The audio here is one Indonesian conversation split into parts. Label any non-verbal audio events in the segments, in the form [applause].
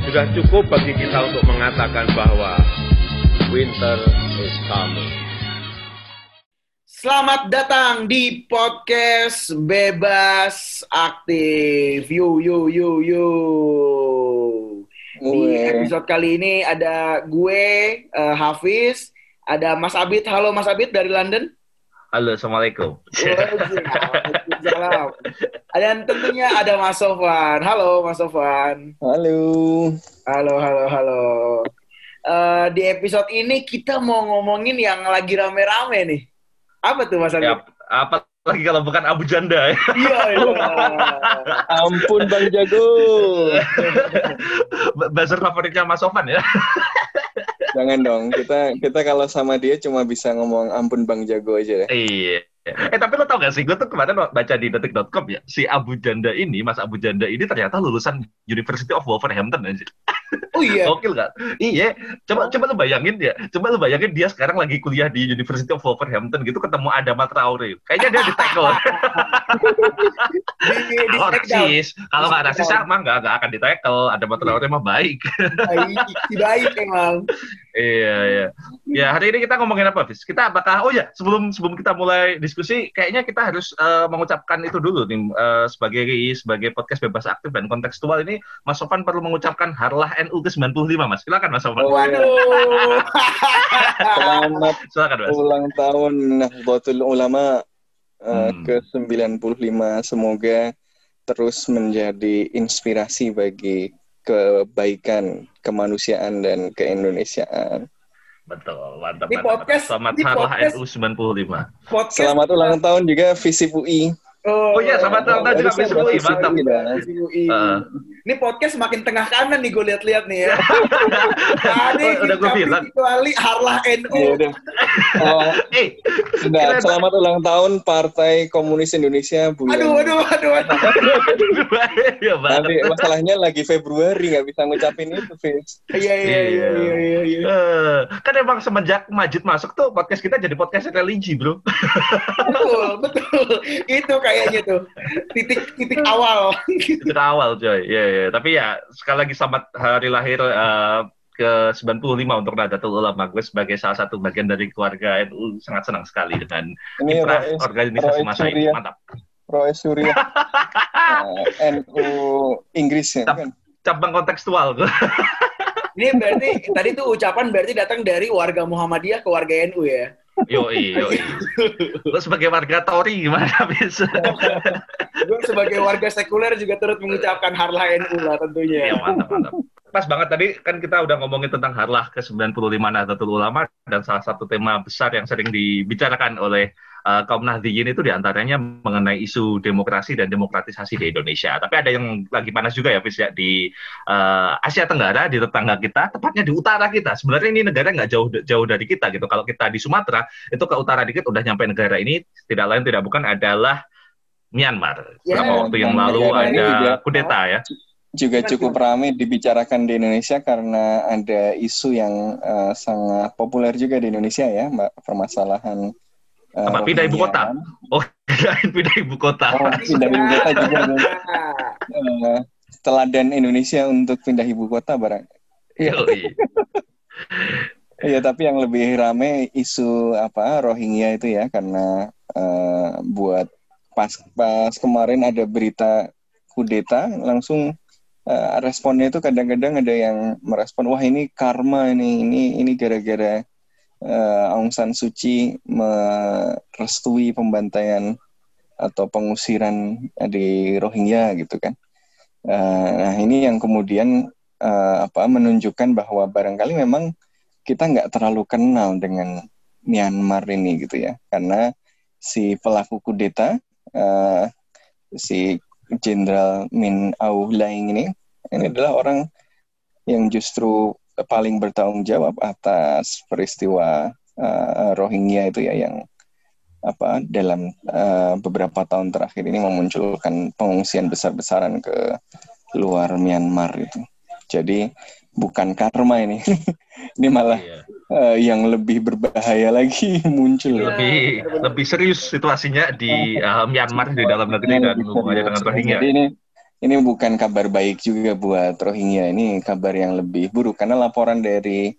Sudah cukup bagi kita untuk mengatakan bahwa winter is coming. Selamat datang di podcast Bebas Aktif. Yu yu yu yu. Di episode kali ini ada gue eh, Hafiz, ada Mas Abid. Halo Mas Abid dari London. Halo, assalamualaikum. Waalaikumsalam. Dan tentunya ada Mas Sofwan. Halo Mas Sofwan. Halo. Halo halo halo. Eh, di episode ini kita mau ngomongin yang lagi rame-rame nih. Apa tuh Mas? Ya, apa lagi kalau bukan Abu Janda ya? Iya, iya. Ampun Bang Jago. [laughs] Buzzer favoritnya Mas Sofan ya? Jangan dong. Kita kita kalau sama dia cuma bisa ngomong ampun Bang Jago aja deh. iya. Eh tapi lo tau gak sih, gue tuh kemarin baca di detik.com ya, si Abu Janda ini, Mas Abu Janda ini ternyata lulusan University of Wolverhampton aja. Oh iya. Gokil kan? Iya. Coba coba lu bayangin ya. Coba lu bayangin dia sekarang lagi kuliah di University of Wolverhampton gitu ketemu Adama Traore. Kayaknya dia di tackle. [laughs] Kalau rasis, kalau nggak rasis mah nggak nggak akan di tackle. Adama Traore mah baik. baik, baik emang. Iya iya. Ya hari ini kita ngomongin apa, Fis? Kita apakah? Oh ya sebelum sebelum kita mulai diskusi, kayaknya kita harus eh, mengucapkan itu dulu nih eh, sebagai sebagai podcast bebas aktif dan kontekstual ini, Mas Sofan perlu mengucapkan harlah NU ke 95 Mas. Silakan Mas Sofan. Oh, Waduh. Selamat Silakan Mas. ulang tahun Nahdlatul Ulama uh, Hmm. ke 95. Semoga terus menjadi inspirasi bagi kebaikan kemanusiaan dan keindonesiaan. Betul, mantap. Di mantap, podcast-. Selamat di harlah podcast- NU 95. Podcast. Selamat ulang tahun juga Visip UI. Oh, Oh iya, selamat ulang tahun juga Visip UI, mantap. Visip UI. Eh. Ini podcast makin tengah kanan nih gue lihat-lihat nih ya. [laughs] Tadi Oh, udah gua kita bilang. kecuali Harlah NU. Ya udah. [laughs] Oh, Eh, sudah. Keren. Selamat ulang tahun Partai Komunis Indonesia bulan. Aduh, aduh, aduh, aduh. [laughs] ya banget. Tapi masalahnya lagi Februari nggak bisa ngucapin itu, Fis. Iya, iya, iya, iya, iya, iya. Eh, kan emang semenjak Majid masuk tuh podcast kita jadi podcast religi, bro. Betul, betul. Itu kayaknya tuh titik titik awal. Itu awal, coy. Iya, iya. Tapi ya, sekali lagi selamat hari lahir eh, ke 95 untuk Nahdlatul Ulama. Gue sebagai salah satu bagian dari keluarga NU sangat senang sekali dengan Ini kiprah organisasi Rois masa ini. Mantap. Roy Surya. [laughs] Nah, NU Inggris ya Tap- kan? Cabang kontekstual. [laughs] Ini berarti tadi tuh ucapan berarti datang dari warga Muhammadiyah ke warga NU ya. Yoi, yoi. Lo sebagai warga Tori gimana bisa? Gue sebagai warga sekuler juga turut mengucapkan Harlah NU lah tentunya. Iya, mantap, mantap. Pas banget tadi kan kita udah ngomongin tentang Harlah ke 95 Nahdlatul Ulama dan salah satu tema besar yang sering dibicarakan oleh uh, kaum Nahdliyin itu di antaranya mengenai isu demokrasi dan demokratisasi di Indonesia. Tapi ada yang lagi panas juga ya, Fis, ya, di uh, Asia Tenggara, di tetangga kita, tepatnya di utara kita. Sebenarnya ini negara nggak jauh jauh dari kita gitu. Kalau kita di Sumatera, itu ke utara dikit udah nyampe negara ini, tidak lain tidak bukan adalah Myanmar. Ya, Beberapa waktu yang lalu negara ini ada kudeta ya. Juga cukup ramai dibicarakan di Indonesia karena ada isu yang eh, sangat populer juga di Indonesia ya, Mbak, permasalahan eh, Apa, pindah ibu kota? Oh, [laughs] pindah ibu kota. Oh, pindah ibu kota juga. [laughs] Eh, teladan Indonesia untuk pindah ibu kota barang. Yoi. [laughs] Iya, tapi yang lebih rame isu apa Rohingya itu ya karena eh, buat pas pas kemarin ada berita kudeta langsung eh, responnya itu kadang-kadang ada yang merespon wah ini karma ini ini ini gara-gara eh, Aung San Suu Kyi merestui pembantaian atau pengusiran di Rohingya gitu kan. Eh, nah ini yang kemudian eh, apa menunjukkan bahwa barangkali memang kita nggak terlalu kenal dengan Myanmar ini gitu ya karena si pelaku kudeta eh, si Jenderal Min Aung Hlaing ini ini adalah orang yang justru paling bertanggung jawab atas peristiwa uh, Rohingya itu ya yang apa dalam uh, beberapa tahun terakhir ini memunculkan pengungsian besar-besaran ke luar Myanmar itu. Jadi bukan karma ini, [laughs] ini malah Iya. uh, yang lebih berbahaya lagi [laughs] muncul. Lebih lebih serius situasinya di uh, Myanmar di dalam negeri dan lebih hubungannya dengan. Rohingya. Jadi ini ini bukan kabar baik juga buat Rohingya. Ini kabar yang lebih buruk karena laporan dari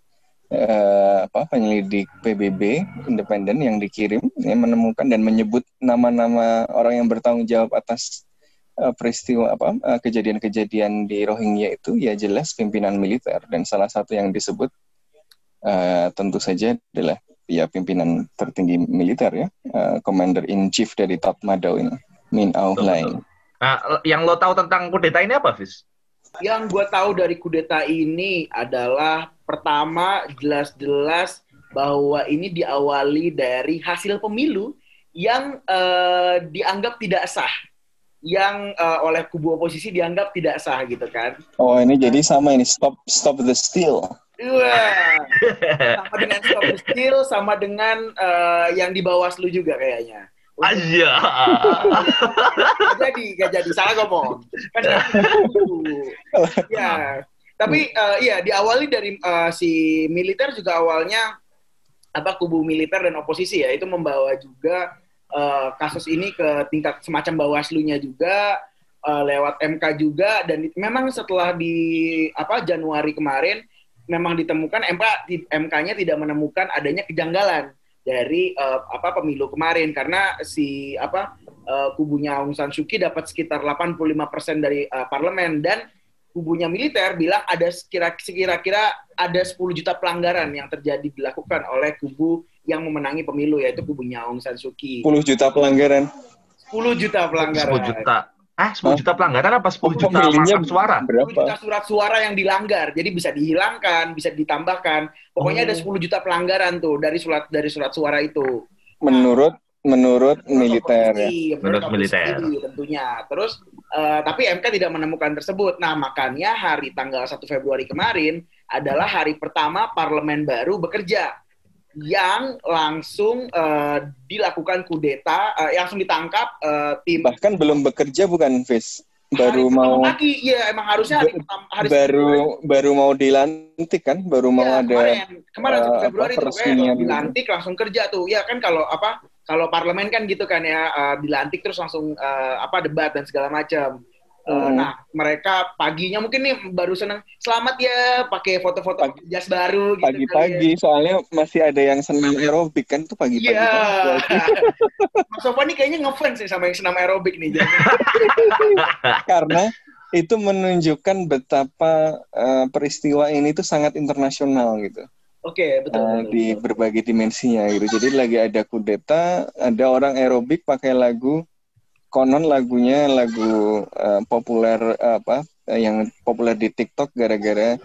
eh, apa penyelidik PBB independen yang dikirim ini menemukan dan menyebut nama-nama orang yang bertanggung jawab atas eh, peristiwa apa eh, kejadian-kejadian di Rohingya itu ya jelas pimpinan militer dan salah satu yang disebut eh, tentu saja adalah ya pimpinan tertinggi militer ya eh, Commander in Chief dari Tatmadaw ini Min Aung Hlaing. Nah, yang lo tahu tentang kudeta ini apa, Fis? Yang gue tahu dari kudeta ini adalah pertama jelas-jelas bahwa ini diawali dari hasil pemilu yang eh, dianggap tidak sah, yang eh, oleh kubu oposisi dianggap tidak sah gitu kan. Oh ini jadi sama ini stop stop the steal. Wah, sama dengan stop the steal, sama dengan eh, yang di Bawaslu juga kayaknya. Aja. Jadi, gak jadi. Salah ngomong. Kan ya. Tapi eh, iya diawali dari eh, si militer juga awalnya apa kubu militer dan oposisi ya itu membawa juga eh, kasus ini ke tingkat semacam bawaslunya juga eh, lewat MK juga dan memang setelah di apa Januari kemarin memang ditemukan MK MK-nya tidak menemukan adanya kejanggalan dari eh, apa pemilu kemarin karena si apa eh, kubunya Aung San Suu Kyi dapat sekitar 85% dari eh, parlemen dan kubunya militer bilang ada sekira- sekira-kira ada 10 juta pelanggaran yang terjadi dilakukan oleh kubu yang memenangi pemilu yaitu kubunya Aung San Suu Kyi. 10 juta pelanggaran. 10 juta pelanggaran. 10 juta. Ah, 10 juta pelanggaran apa 10 juta pasang suara? 10 juta Berapa? surat suara yang dilanggar. Jadi bisa dihilangkan, bisa ditambahkan. Pokoknya ada 10 juta pelanggaran tuh dari surat dari surat suara itu. Menurut menurut militer ya. Menurut militer. tentunya. Terus eh, tapi MK tidak menemukan tersebut. Nah, makanya hari tanggal 1 Februari kemarin adalah hari pertama parlemen baru bekerja yang langsung eh, dilakukan kudeta, yang langsung ditangkap eh, tim Bahkan belum bekerja bukan, Fis? Baru hari mau pagi. Iya, emang harusnya hari pertama hari baru baru mau dilantik kan? Baru mau Iya, ada kemarin kemarin 1 apa, Februari tuh peresmian kayak gitu. dilantik langsung kerja tuh ya kan kalau apa kalau parlemen kan gitu kan ya eh, dilantik terus langsung eh, apa debat dan segala macam Hmm. nah mereka paginya mungkin nih baru seneng selamat ya pakai foto-foto jas baru gitu pagi-pagi soalnya masih ada yang senam aerobik kan tuh kali pagi-pagi. ya. kan. Iya. [laughs] Mas Sofan nih kayaknya ngefans nih sama yang senam aerobik nih. [laughs] Karena itu menunjukkan betapa eh, peristiwa ini tuh sangat internasional gitu. Oke, betul. Eh, betul, di berbagai dimensinya gitu. Jadi lagi ada kudeta, ada orang aerobik pakai lagu konon lagunya lagu eh, populer eh, apa eh, yang populer di TikTok gara-gara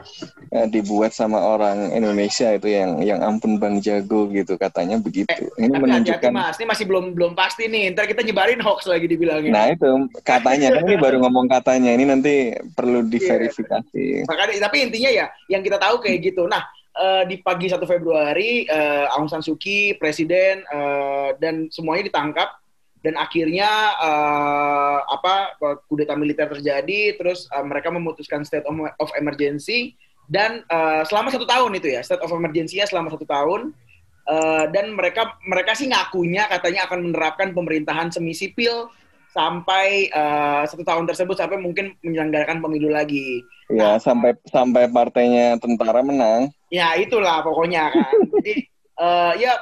eh, dibuat sama orang Indonesia itu yang yang ampun Bang Jago gitu katanya begitu. Ini Tapi hati-hati menunjukkan mas, ini masih belum belum pasti nih. Ntar kita nyebarin hoax lagi dibilangin. Nah itu katanya kan ini [laughs] baru ngomong katanya ini nanti perlu diverifikasi. Makanya, tapi intinya ya, yang kita tahu kayak gitu. Nah, eh, di pagi 1 Februari, eh, Aung San Suu Kyi, presiden, eh, dan semuanya ditangkap. Dan akhirnya, eh, apa, kudeta militer terjadi, terus eh, mereka memutuskan state of, of emergency. Dan eh, selama satu tahun itu ya, state of emergency ya selama satu tahun. Eh, dan mereka mereka sih ngakunya katanya akan menerapkan pemerintahan semi sipil sampai eh, satu tahun tersebut sampai mungkin menyelenggarakan pemilu lagi. Ya sampai sampai partainya tentara menang. Ya itulah pokoknya kan. Jadi eh, ya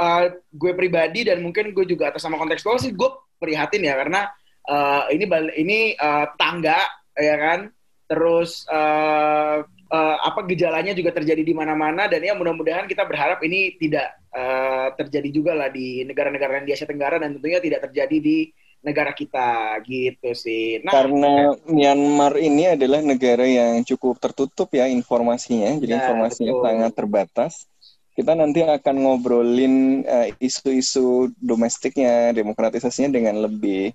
eh, gue pribadi dan mungkin gue juga atas sama kontekstual sih gue prihatin ya karena eh, ini bal- ini eh, tangga ya kan. Terus eh, eh, apa gejalanya juga terjadi di mana-mana dan ya mudah-mudahan kita berharap ini tidak eh, terjadi juga lah di negara-negara di Asia Tenggara dan tentunya tidak terjadi di negara kita gitu sih. Nah, Karena Myanmar ini adalah negara yang cukup tertutup ya informasinya, jadi Ya, informasinya betul. sangat terbatas. Kita nanti akan ngobrolin eh, isu-isu domestiknya, demokratisasinya dengan lebih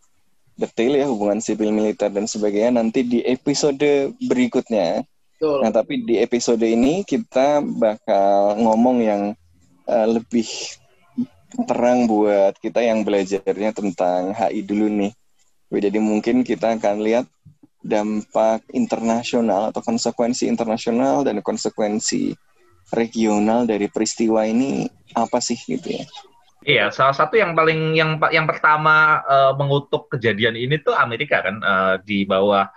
detail ya hubungan sipil militer dan sebagainya nanti di episode berikutnya. Betul. Nah, tapi di episode ini kita bakal ngomong yang uh, lebih terang buat kita yang belajarnya tentang HI dulu nih. Jadi mungkin kita akan lihat dampak internasional atau konsekuensi internasional dan konsekuensi regional dari peristiwa ini apa sih gitu ya? Iya, salah satu yang paling yang yang pertama uh, mengutuk kejadian ini tuh Amerika kan uh, di bawah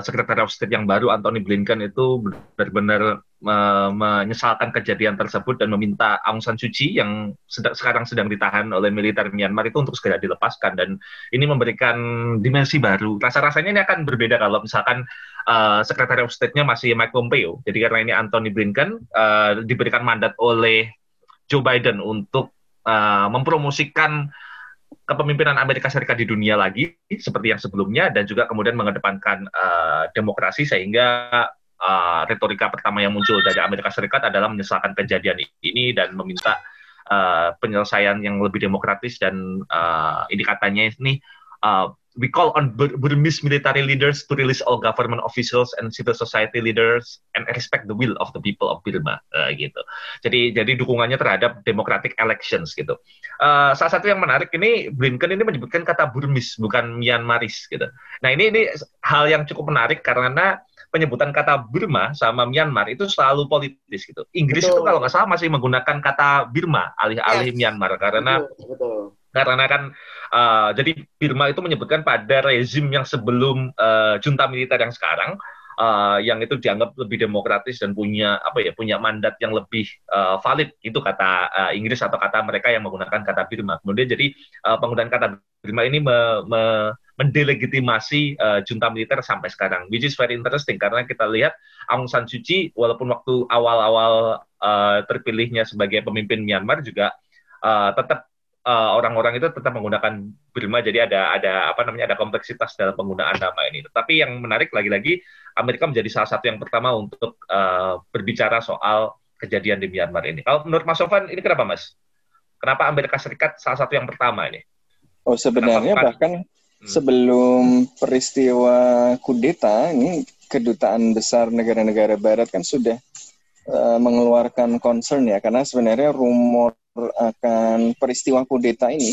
Secretary of State yang baru Anthony Blinken itu benar-benar uh, menyesalkan kejadian tersebut dan meminta Aung San Suu Kyi yang sedang, sekarang sedang ditahan oleh militer Myanmar itu untuk segera dilepaskan dan ini memberikan dimensi baru. Rasa-rasanya ini akan berbeda kalau misalkan uh, Secretary of State-nya masih Mike Pompeo. Jadi karena ini Anthony Blinken uh, diberikan mandat oleh Joe Biden untuk uh, mempromosikan kepemimpinan Amerika Serikat di dunia lagi seperti yang sebelumnya dan juga kemudian mengedepankan uh, demokrasi sehingga uh, retorika pertama yang muncul dari Amerika Serikat adalah menyesalkan kejadian ini dan meminta uh, penyelesaian yang lebih demokratis dan uh, ini katanya ini uh, we call on Burmese military leaders to release all government officials and civil society leaders and respect the will of the people of Burma uh, gitu. Jadi jadi dukungannya terhadap democratic elections gitu. Uh, salah satu yang menarik ini Blinken ini menyebutkan kata Burmese bukan Myanmaris gitu. Nah ini ini hal yang cukup menarik karena penyebutan kata Burma sama Myanmar itu selalu politis gitu. Inggris betul. itu kalau nggak salah masih menggunakan kata Birma alih-alih yes. Myanmar karena betul, betul. Karena kan uh, jadi Birma itu menyebutkan pada rezim yang sebelum uh, junta militer yang sekarang uh, yang itu dianggap lebih demokratis dan punya apa ya punya mandat yang lebih uh, valid itu kata uh, Inggris atau kata mereka yang menggunakan kata Birma. Kemudian jadi uh, penggunaan kata Birma ini me, me, mendelegitimasi uh, junta militer sampai sekarang, which is very interesting karena kita lihat Aung San Suu Kyi walaupun waktu awal-awal uh, terpilihnya sebagai pemimpin Myanmar juga uh, tetap orang-orang uh, itu tetap menggunakan Burma jadi ada ada apa namanya ada kompleksitas dalam penggunaan nama ini. Tapi yang menarik lagi-lagi Amerika menjadi salah satu yang pertama untuk uh, berbicara soal kejadian di Myanmar ini. Kalau menurut Mas Sofan ini kenapa Mas? Kenapa Amerika Serikat salah satu yang pertama ini? Oh sebenarnya kenapa? bahkan Hmm. sebelum peristiwa kudeta ini kedutaan besar negara-negara barat kan sudah uh, mengeluarkan concern ya karena sebenarnya rumor akan peristiwa kudeta ini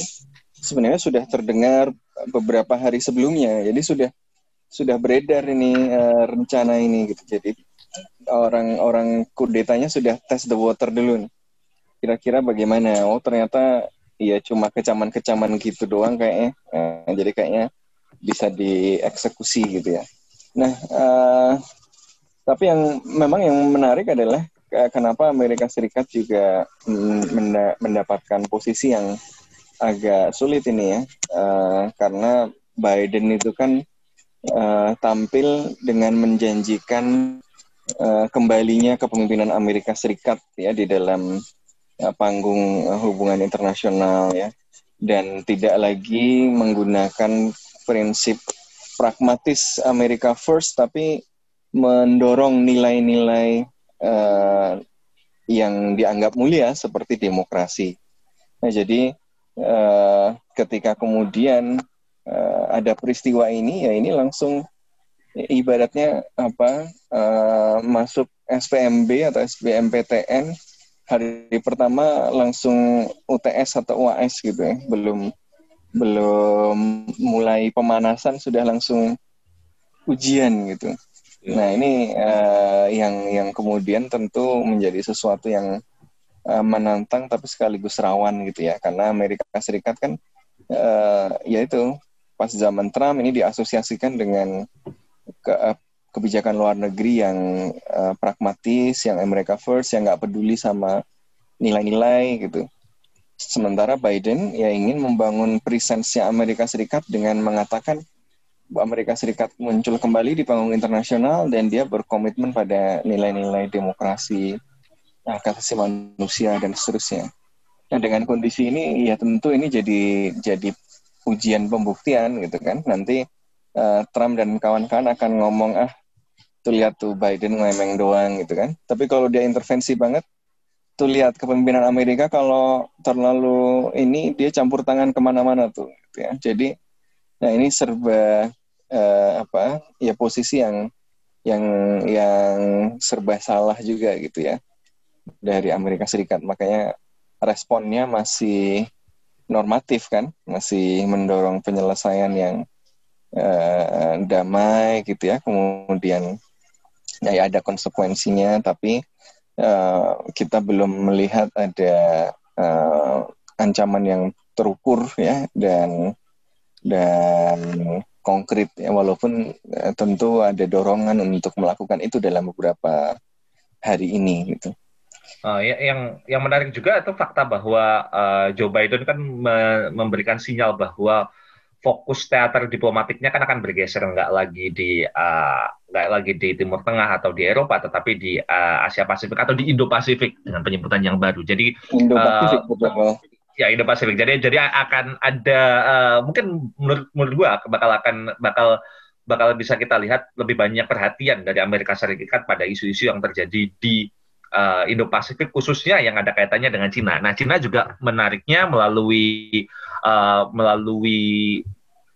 sebenarnya sudah terdengar beberapa hari sebelumnya jadi sudah sudah beredar ini uh, rencana ini gitu jadi orang-orang kudetanya sudah tes the water dulu kira-kira bagaimana oh ternyata Iya cuma kecaman-kecaman gitu doang kayaknya. Uh, jadi kayaknya bisa dieksekusi gitu ya. Nah, uh, tapi yang memang yang menarik adalah kenapa Amerika Serikat juga mendapatkan posisi yang agak sulit ini ya, uh, karena Biden itu kan uh, tampil dengan menjanjikan uh, kembalinya kepemimpinan Amerika Serikat ya di dalam Ya, panggung uh, hubungan internasional ya. Dan tidak lagi menggunakan prinsip pragmatis Amerika first tapi mendorong nilai-nilai uh, yang dianggap mulia seperti demokrasi. Nah, jadi uh, ketika kemudian uh, ada peristiwa ini ya ini langsung ibaratnya apa uh, masuk SPMB atau SBMPTN hari pertama langsung UTS atau UAS gitu ya belum belum mulai pemanasan sudah langsung ujian gitu. Nah ini uh, yang yang kemudian tentu menjadi sesuatu yang uh, menantang tapi sekaligus rawan gitu ya karena Amerika Serikat kan uh, ya itu pas zaman Trump ini diasosiasikan dengan ke, kebijakan luar negeri yang uh, pragmatis, yang America first, yang nggak peduli sama nilai-nilai gitu. Sementara Biden ya ingin membangun presence-nya Amerika Serikat dengan mengatakan Amerika Serikat muncul kembali di panggung internasional dan dia berkomitmen pada nilai-nilai demokrasi, hak asasi manusia dan seterusnya. Nah dengan kondisi ini ya tentu ini jadi jadi ujian pembuktian gitu kan. Nanti uh, Trump dan kawan-kawan akan ngomong ah tuh lihat tuh Biden ngemeng doang gitu kan. Tapi kalau dia intervensi banget, tuh lihat kepemimpinan Amerika kalau terlalu ini dia campur tangan ke mana-mana tuh, gitu ya. Jadi, nah ini serba uh, apa ya posisi yang yang yang serba salah juga gitu ya dari Amerika Serikat. Makanya responnya masih normatif kan, masih mendorong penyelesaian yang uh, damai gitu ya. Kemudian ya, ya ada konsekuensinya, tapi uh, kita belum melihat ada uh, ancaman yang terukur ya dan dan konkret ya walaupun uh, tentu ada dorongan untuk melakukan itu dalam beberapa hari ini gitu. Uh, yang yang menarik juga itu fakta bahwa uh, Joe Biden kan me memberikan sinyal bahwa fokus teater diplomatiknya kan akan bergeser nggak lagi di uh, nggak lagi di Timur Tengah atau di Eropa, tetapi di uh, Asia Pasifik atau di Indo Pasifik dengan penyebutan yang baru. Jadi Indo Pasifik uh, betul. Ya Indo Pasifik. Jadi jadi akan ada uh, mungkin menurut menurut gua bakal akan bakal bakal bisa kita lihat lebih banyak perhatian dari Amerika Serikat pada isu-isu yang terjadi di uh, Indo-Pasifik khususnya yang ada kaitannya dengan Cina. Nah, Cina juga menariknya melalui uh, melalui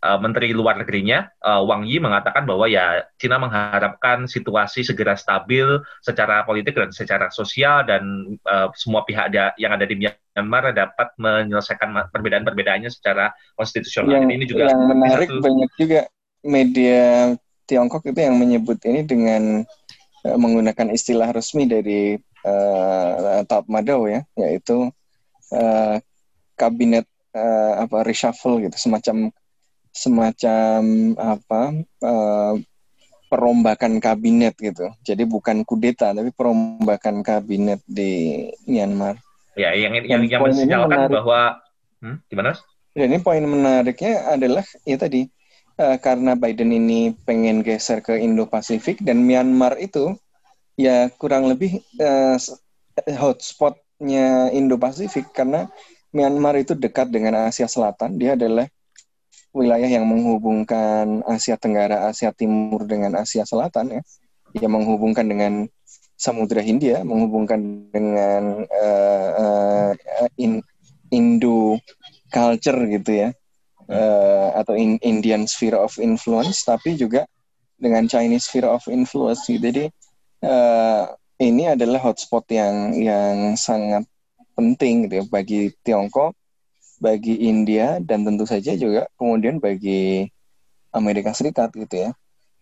uh, Menteri Luar Negerinya uh, Wang Yi mengatakan bahwa ya Cina mengharapkan situasi segera stabil secara politik dan secara sosial dan uh, semua pihak ada, yang ada di Myanmar dapat menyelesaikan perbedaan-perbedaannya secara konstitusional. Yang, ini juga yang menarik satu, banyak juga media Tiongkok itu yang menyebut ini dengan Eh, menggunakan istilah resmi dari uh, Tatmadaw ya, yaitu uh, kabinet uh, apa reshuffle gitu, semacam semacam apa uh, perombakan kabinet gitu. Jadi bukan kudeta tapi perombakan kabinet di Myanmar. Ya, yang yang yang mensinyalkan bahwa hmm, gimana? Dan ini poin menariknya adalah ya tadi uh, karena Biden ini pengen geser ke Indo-Pasifik dan Myanmar itu ya kurang lebih uh, hotspotnya Indo-Pasifik karena Myanmar itu dekat dengan Asia Selatan. Dia adalah wilayah yang menghubungkan Asia Tenggara, Asia Timur dengan Asia Selatan ya. Yang menghubungkan dengan Samudra Hindia, menghubungkan dengan uh, uh, in, Indo culture gitu ya. Uh, atau in, Indian sphere of influence tapi juga dengan Chinese sphere of influence jadi uh, ini adalah hotspot yang yang sangat penting gitu ya bagi Tiongkok bagi India dan tentu saja juga kemudian bagi Amerika Serikat gitu ya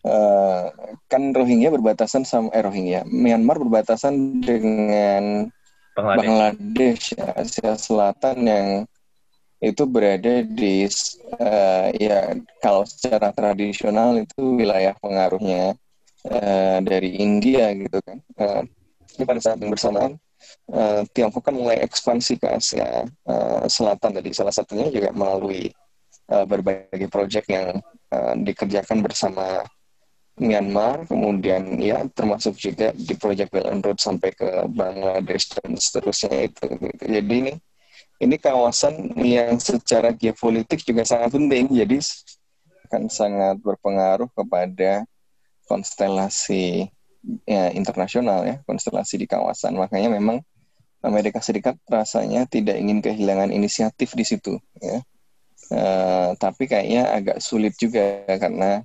uh, kan Rohingya berbatasan sama eh Rohingya Myanmar berbatasan dengan Bangladesh, Bangladesh Asia Selatan yang itu berada di uh, ya kalau secara tradisional itu wilayah pengaruhnya uh, dari India gitu kan. Uh, ini pada saat yang bersamaan uh, Tiongkok kan mulai ekspansi ke Asia uh, Selatan tadi salah satunya juga melalui uh, berbagai proyek yang uh, dikerjakan bersama Myanmar, kemudian ya termasuk juga di proyek Belt and Road sampai ke Bangladesh dan seterusnya itu. Gitu. Jadi ini ini kawasan yang secara geopolitik juga sangat penting, jadi akan sangat berpengaruh kepada konstelasi ya, internasional ya, konstelasi di kawasan. Makanya memang Amerika Serikat rasanya tidak ingin kehilangan inisiatif di situ, ya. Uh, tapi kayaknya agak sulit juga karena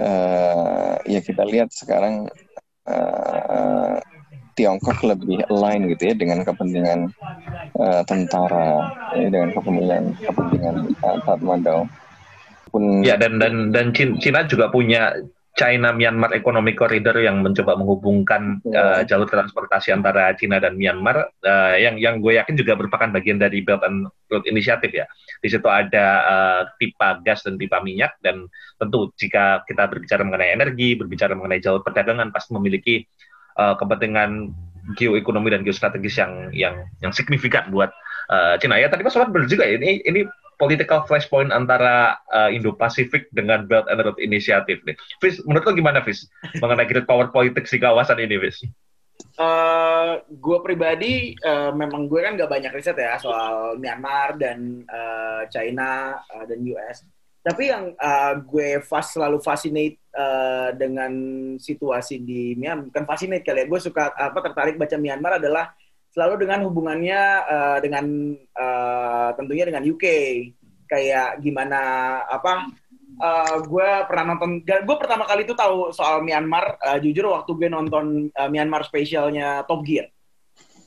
uh, ya kita lihat sekarang uh, Tiongkok lebih align gitu ya dengan kepentingan uh, tentara ya, dengan kepentingan kepentingan uh, Tatmadaw. Pun ya dan dan dan Cina juga punya China Myanmar Economic Corridor yang mencoba menghubungkan uh, jalur transportasi antara China dan Myanmar uh, yang yang gue yakin juga merupakan bagian dari Belt and Road Initiative ya. Di situ ada uh, pipa gas dan pipa minyak dan tentu jika kita berbicara mengenai energi, berbicara mengenai jalur perdagangan pasti memiliki uh, kepentingan geoekonomi dan geostrategis yang yang yang signifikan buat uh, Cina. Ya tadi Mas Sobat benar juga ini ini political flashpoint antara uh, Indo-Pasifik dengan Belt and Road Initiative nih. Fis, menurut lo gimana Fis mengenai great power politik di kawasan ini, Fis? Uh, gue pribadi uh, memang gue kan gak banyak riset ya soal Myanmar dan uh, China uh, dan US. Tapi yang uh, gue fast selalu fascinate uh, dengan situasi di Myanmar, bukan fascinate kali ya, gue suka apa tertarik baca Myanmar adalah selalu dengan hubungannya uh, dengan uh, tentunya dengan UK, kayak gimana apa uh, gue pernah nonton, gue pertama kali itu tahu soal Myanmar, uh, jujur waktu gue nonton uh, Myanmar spesialnya Top Gear.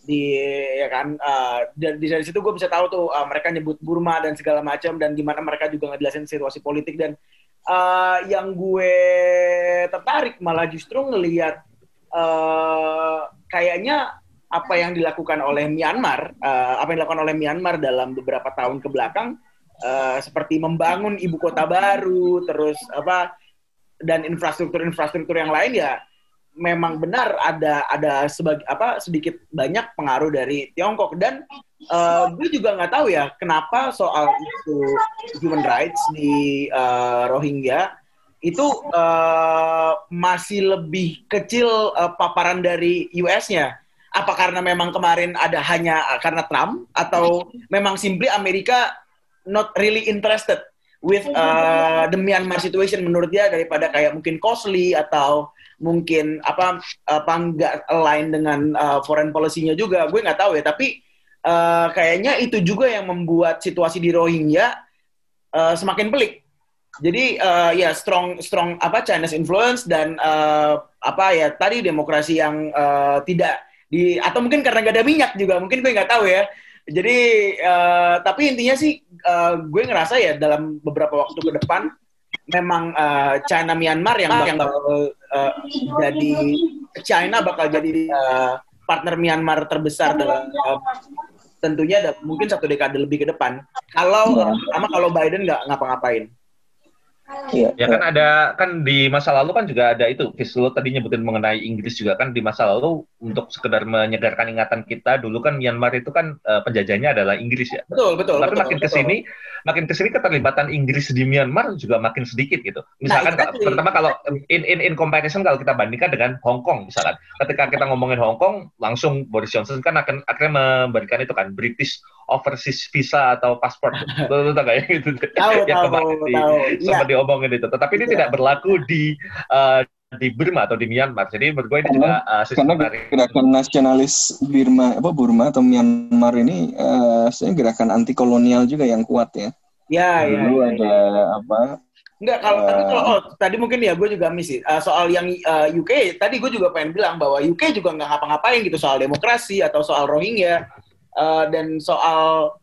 Di ya kan uh, dan di dari situ gue bisa tahu tuh uh, mereka nyebut Burma dan segala macam dan gimana mereka juga ngejelasin situasi politik. Dan uh, yang gue tertarik malah justru ngelihat uh, kayaknya apa yang dilakukan oleh Myanmar uh, apa yang dilakukan oleh Myanmar dalam beberapa tahun ke belakang uh, seperti membangun ibu kota baru terus apa dan infrastruktur-infrastruktur yang lain ya memang benar ada ada sebagai apa sedikit banyak pengaruh dari Tiongkok dan uh, gue juga nggak tahu ya kenapa soal itu human rights di uh, Rohingya itu uh, masih lebih kecil uh, paparan dari US-nya. Apa karena memang kemarin ada hanya karena Trump? Atau memang simply Amerika not really interested with uh, the Myanmar situation menurut dia daripada kayak mungkin costly atau mungkin apa apa nggak align dengan uh, foreign policy-nya juga. Gue nggak tahu ya tapi uh, kayaknya itu juga yang membuat situasi di Rohingya uh, semakin pelik. Jadi uh, ya strong strong apa Chinese influence dan uh, apa ya tadi demokrasi yang uh, tidak di atau mungkin karena gak ada minyak juga mungkin gue nggak tahu ya jadi uh, tapi intinya sih uh, gue ngerasa ya dalam beberapa waktu ke depan memang uh, China Myanmar yang bakal uh, jadi China bakal jadi uh, partner Myanmar terbesar dalam uh, tentunya ada, mungkin satu dekade lebih ke depan. Kalau sama kalau Biden nggak ngapa-ngapain. Iya. Ya kan ada kan di masa lalu kan juga ada itu, Fis lo tadi nyebutin mengenai Inggris juga kan di masa lalu untuk sekedar menyegarkan ingatan kita dulu kan Myanmar itu kan uh, penjajahnya adalah Inggris ya. Betul betul. Tapi betul, makin betul. ke sini makin ke sini keterlibatan Inggris di Myanmar juga makin sedikit gitu. Misalkan Nah, exactly. pertama kalau in, in in comparison kalau kita bandingkan dengan Hong Kong misalkan, ketika kita ngomongin Hong Kong langsung Boris Johnson kan akan akhirnya memberikan itu kan British overseas visa atau paspor. [laughs] Kayak gitu. Tahu yang tahu kemarin di- tahu. Iya. sempat diomongin itu. Tetapi ini Iya. tidak berlaku di eh, di Burma atau di Myanmar. Jadi menurut gue ini juga uh, karena gerakan nasionalis Burma apa Burma atau Myanmar ini eh, sebenarnya gerakan anti kolonial juga yang kuat ya. Ya ya. Dulu ya, ada ya. apa? Enggak kalau tapi Eh. kalau oh, tadi mungkin ya gue juga miss sih. Uh, soal yang uh, UK tadi gue juga pengen bilang bahwa UK juga nggak ngapa-ngapain gitu soal demokrasi atau soal Rohingya Uh, dan soal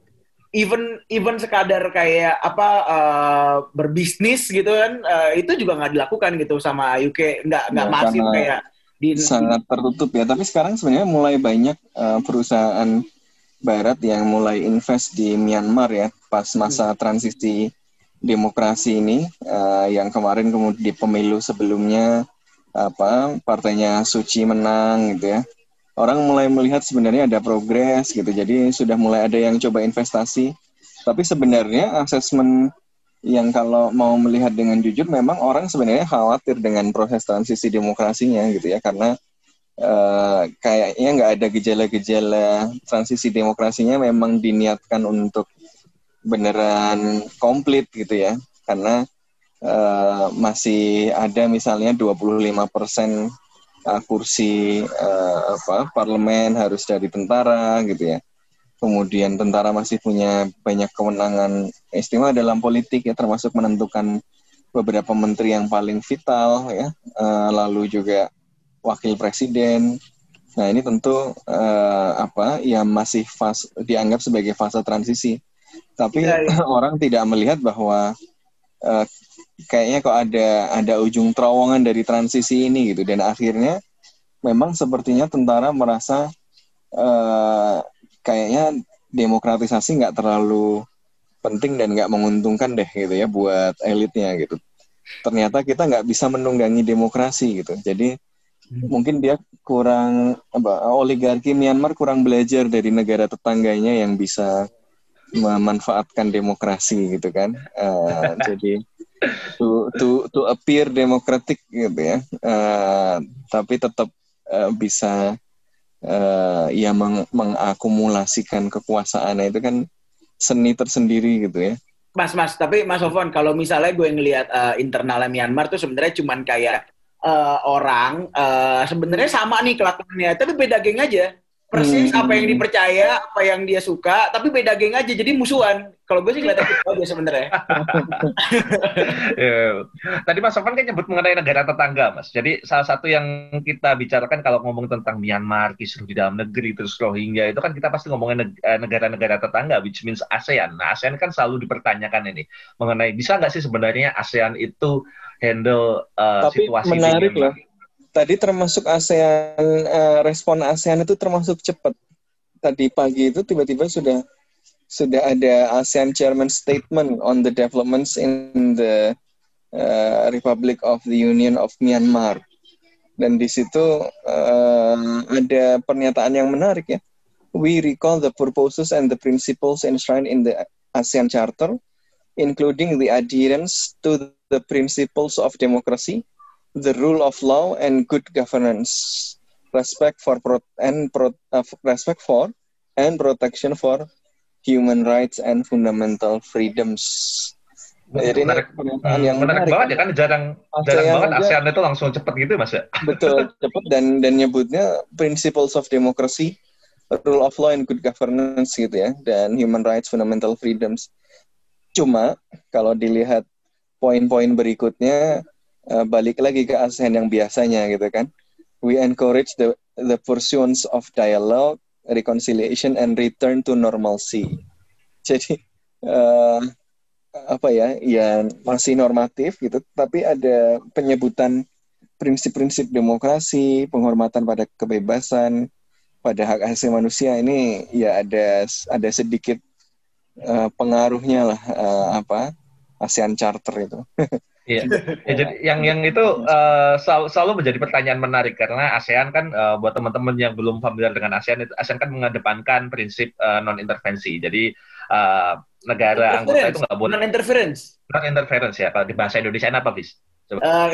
even even sekadar kayak apa uh, berbisnis gitu kan uh, itu juga nggak dilakukan gitu sama UK nggak nggak Ya, masif kayak di sangat tertutup ya. Tapi sekarang sebenarnya mulai banyak eh, perusahaan Barat yang mulai invest di Myanmar ya pas masa transisi demokrasi ini eh, yang kemarin kemudian di pemilu sebelumnya apa partainya Suci menang gitu ya. Orang mulai melihat sebenarnya ada progres gitu. Jadi sudah mulai ada yang coba investasi. Tapi sebenarnya asesmen yang kalau mau melihat dengan jujur memang orang sebenarnya khawatir dengan proses transisi demokrasinya gitu ya karena eh, kayaknya nggak ada gejala-gejala transisi demokrasinya memang diniatkan untuk beneran komplit gitu ya karena eh, masih ada misalnya 25% persen kursi eh, apa parlemen harus dari tentara gitu ya. Kemudian tentara masih punya banyak kewenangan istimewa dalam politik ya termasuk menentukan beberapa menteri yang paling vital ya. Eh, lalu juga wakil presiden. Nah ini tentu eh, apa ya masih fase dianggap sebagai fase transisi. Tapi Ya, ya. [laughs] orang tidak melihat bahwa eh, kayaknya kok ada ada ujung terowongan dari transisi ini gitu dan akhirnya memang sepertinya tentara merasa eh, kayaknya demokratisasi nggak terlalu penting dan nggak menguntungkan deh gitu ya buat elitnya gitu. Ternyata kita nggak bisa menunggangi demokrasi gitu. Jadi mungkin dia kurang apa oligarki Myanmar kurang belajar dari negara tetangganya yang bisa memanfaatkan demokrasi gitu kan. Eh, jadi to to to appear demokratik gitu ya. Eh, tapi tetap eh, bisa eh, ya meng- mengakumulasikan kekuasaannya itu kan seni tersendiri gitu ya. Mas, Mas, tapi Mas Sofwan, kalau misalnya gue ngelihat uh, internalnya Myanmar tuh sebenarnya cuman kayak uh, orang uh, sebenarnya sama nih kelakuannya, tapi beda geng aja. Persis Hmm. apa yang dipercaya, apa yang dia suka, tapi beda geng aja, jadi musuhan. Kalau gue sih kelihatan gitu aja sebenarnya. [laughs] Ya. Tadi Mas Sofan kan nyebut mengenai negara tetangga, Mas. Jadi salah satu yang kita bicarakan kalau ngomong tentang Myanmar, kisruh di dalam negeri, terus Rohingya, itu kan kita pasti ngomongin eh, negara-negara tetangga, which means ASEAN. Nah, ASEAN kan selalu dipertanyakan ini mengenai bisa nggak sih sebenarnya ASEAN itu handle eh, Tapi situasi di menarik Myanmar? loh. Tadi termasuk ASEAN, eh, respon ASEAN itu termasuk cepat. Tadi pagi itu tiba-tiba sudah sudah ada ASEAN Chairman Statement on the developments in the eh, Republic of the Union of Myanmar. Dan di situ eh, ada pernyataan yang menarik ya. We recall the purposes and the principles enshrined in the ASEAN Charter, including the adherence to the principles of democracy, the rule of law and good governance, respect for pro- and pro- uh, respect for and protection for human rights and fundamental freedoms. Jadi ini Menarik, pernyataan Hmm, yang menarik menarik. banget ya kan jarang jarang ASEAN banget aja- ASEAN itu langsung cepet gitu Mas ya. [laughs] Betul, cepat dan dan nyebutnya principles of democracy, rule of law and good governance gitu ya, dan human rights, fundamental freedoms. Cuma kalau dilihat poin-poin berikutnya eh, balik lagi ke ASEAN yang biasanya gitu kan. We encourage the the pursuance of dialogue, reconciliation and return to normalcy. Jadi eh, apa ya, ya masih normatif gitu, tapi ada penyebutan prinsip-prinsip demokrasi, penghormatan pada kebebasan, pada hak asasi manusia ini ya ada ada sedikit eh, pengaruhnya lah eh, apa ASEAN Charter itu. [laughs] Iya. Ya, jadi yang yang itu eh, selalu, selalu menjadi pertanyaan menarik karena ASEAN kan eh, buat teman-teman yang belum familiar dengan ASEAN itu ASEAN kan mengedepankan prinsip non intervensi. Jadi eh, negara anggota itu nggak boleh non interference, non interference ya. Kalau di bahasa Indonesia apa bis?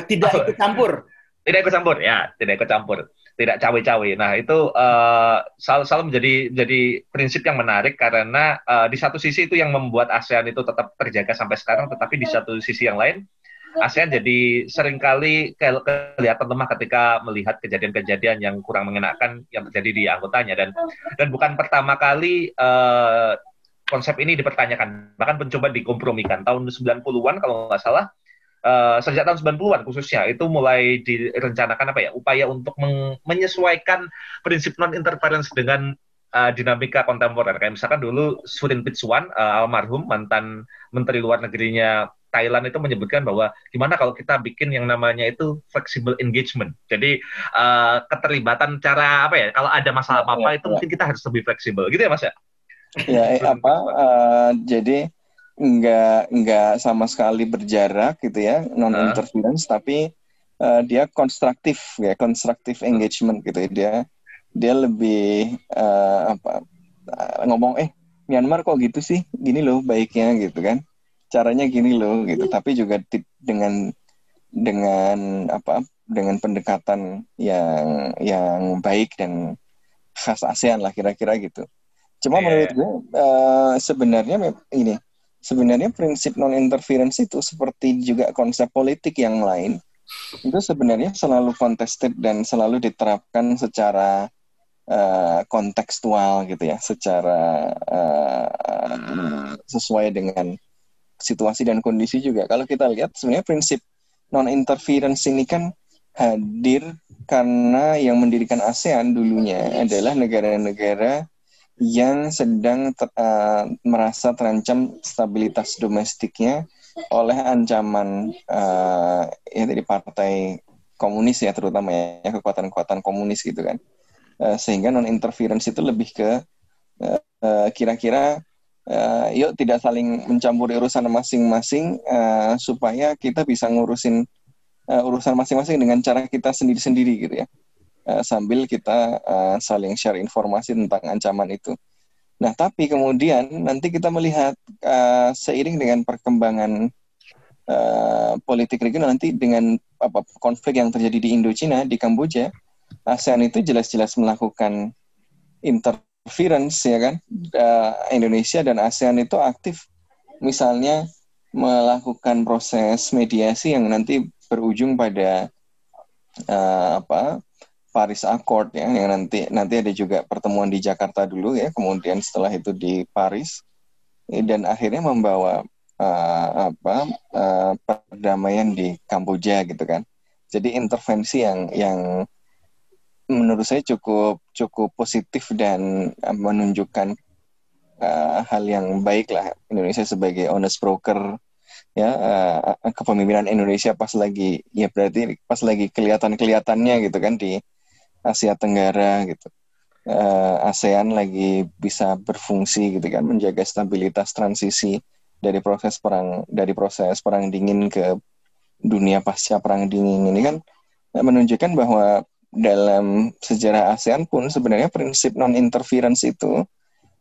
tidak ikut campur. Tidak ikut campur ya, tidak ikut campur, tidak cawe-cawe. Nah itu eh, selalu, selalu menjadi jadi prinsip yang menarik karena eh, di satu sisi itu yang membuat ASEAN itu tetap terjaga sampai sekarang, tetapi di satu sisi yang lain ASEAN jadi sering kali ke- kelihatan lemah ketika melihat kejadian-kejadian yang kurang mengenakan yang terjadi di anggotanya. Dan dan bukan pertama kali eh, konsep ini dipertanyakan. Bahkan mencoba dikompromikan. Tahun 90-an kalau nggak salah eh, sejak tahun 90-an khususnya itu mulai direncanakan apa ya? Upaya untuk menyesuaikan prinsip non interference dengan eh, dinamika kontemporer. Kayak misalkan dulu Surin Pitsuwan eh, almarhum mantan menteri luar negerinya Thailand itu menyebutkan bahwa gimana kalau kita bikin yang namanya itu flexible engagement. Jadi eh, keterlibatan cara apa ya? Kalau ada masalah apa-apa Ya, itu ya. mungkin kita harus lebih fleksibel, gitu ya Mas ya? ya apa eh, jadi nggak nggak sama sekali berjarak gitu ya non interference tapi eh, dia konstruktif ya konstruktif engagement gitu ya dia dia lebih eh, apa ngomong eh Myanmar kok gitu sih gini loh baiknya gitu kan caranya gini loh gitu. Tapi juga dengan dengan apa dengan pendekatan yang yang baik dan khas ASEAN lah kira-kira gitu. Cuma Iya. menurut gue eh, sebenarnya ini sebenarnya prinsip non interference itu seperti juga konsep politik yang lain itu sebenarnya selalu contested dan selalu diterapkan secara eh, kontekstual gitu ya, secara eh, sesuai dengan situasi dan kondisi juga. Kalau kita lihat sebenarnya prinsip non interference ini kan hadir karena yang mendirikan ASEAN dulunya adalah negara-negara yang sedang ter- eh, merasa terancam stabilitas domestiknya oleh ancaman eh, ya dari partai komunis ya terutama ya kekuatan-kekuatan komunis gitu kan Eh, sehingga non interference itu lebih ke eh, eh, kira-kira eh, yuk tidak saling mencampuri urusan masing-masing eh, supaya kita bisa ngurusin eh, urusan masing-masing dengan cara kita sendiri-sendiri gitu ya Eh, sambil kita eh, saling share informasi tentang ancaman itu. Nah, tapi kemudian nanti kita melihat eh, seiring dengan perkembangan eh, politik regional nanti dengan apa konflik yang terjadi di Indochina, di Kamboja, ASEAN itu jelas-jelas melakukan interference ya kan. Indonesia dan ASEAN itu aktif. Misalnya melakukan proses mediasi yang nanti berujung pada eh, apa Paris Accord ya yang nanti nanti ada juga pertemuan di Jakarta dulu ya kemudian setelah itu di Paris. Dan akhirnya membawa uh, apa uh, perdamaian di Kamboja gitu kan. Jadi intervensi yang yang menurut saya cukup cukup positif dan menunjukkan uh, hal yang baik lah Indonesia sebagai honest broker ya uh, kepemimpinan Indonesia pas lagi ya berarti pas lagi kelihatan kelihatannya gitu kan di Asia Tenggara gitu. Uh, ASEAN lagi bisa berfungsi gitu kan menjaga stabilitas transisi dari proses perang dari proses perang dingin ke dunia pasca perang dingin ini kan menunjukkan bahwa dalam sejarah ASEAN pun sebenarnya prinsip non interference itu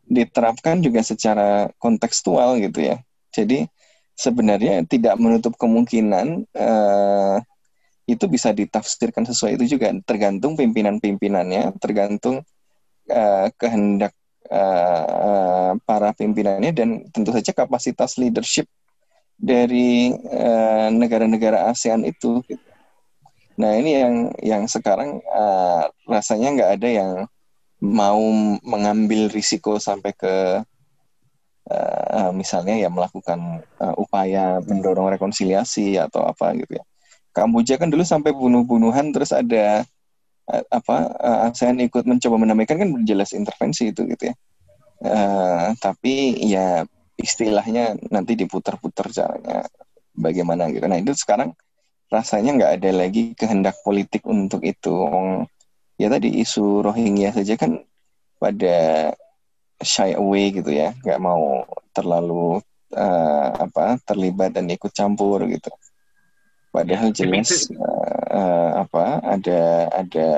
diterapkan juga secara kontekstual gitu ya. Jadi sebenarnya tidak menutup kemungkinan uh, itu bisa ditafsirkan sesuai itu juga tergantung pimpinan-pimpinannya, tergantung uh, kehendak uh, para pimpinannya dan tentu saja kapasitas leadership dari negara-negara uh, ASEAN itu. Gitu. Nah ini yang yang sekarang uh, rasanya nggak ada yang mau mengambil risiko sampai ke uh, misalnya ya melakukan uh, upaya mendorong rekonsiliasi atau apa gitu ya. Kamboja kan dulu sampai bunuh-bunuhan terus ada uh, apa uh, ASEAN ikut mencoba menamaikan kan jelas intervensi itu gitu ya. Uh, tapi ya istilahnya nanti diputar-putar caranya bagaimana gitu. Nah itu sekarang rasanya nggak ada lagi kehendak politik untuk itu. Ya tadi isu Rohingya saja kan pada shy away gitu ya, nggak mau terlalu uh, apa terlibat dan ikut campur gitu. Padahal jelas uh, apa ada ada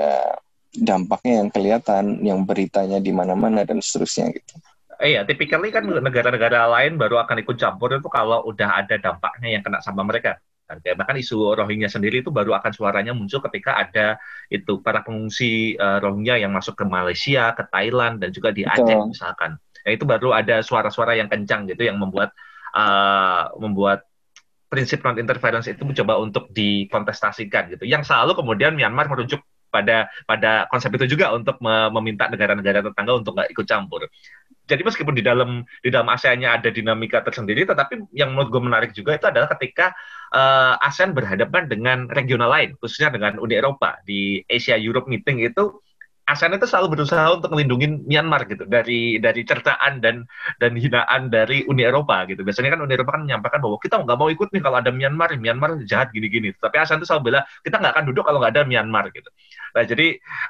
dampaknya yang kelihatan, yang beritanya di mana-mana dan seterusnya gitu. Iya, typically kan negara-negara lain baru akan ikut campur itu kalau udah ada dampaknya yang kena sama mereka. Bahkan isu Rohingya sendiri itu baru akan suaranya muncul ketika ada itu para pengungsi uh, Rohingya yang masuk ke Malaysia, ke Thailand, dan juga di Aceh Betul. misalkan. Ya, itu baru ada suara-suara yang kencang gitu yang membuat uh, membuat prinsip non interference itu mencoba untuk dikontestasikan gitu. Yang selalu kemudian Myanmar merujuk pada pada konsep itu juga untuk meminta negara-negara tetangga untuk nggak ikut campur. Jadi meskipun di dalam di dalam ASEAN-nya ada dinamika tersendiri, tetapi yang menurut gue menarik juga itu adalah ketika uh, ASEAN berhadapan dengan regional lain, khususnya dengan Uni Eropa. Di Asia Europe Meeting itu ASEAN itu selalu berusaha untuk melindungi Myanmar gitu dari dari cercaan dan dan hinaan dari Uni Eropa gitu. Biasanya kan Uni Eropa kan menyampaikan bahwa kita nggak mau ikut nih kalau ada Myanmar, Myanmar jahat gini-gini. Tapi ASEAN itu selalu bilang kita nggak akan duduk kalau nggak ada Myanmar gitu. Nah jadi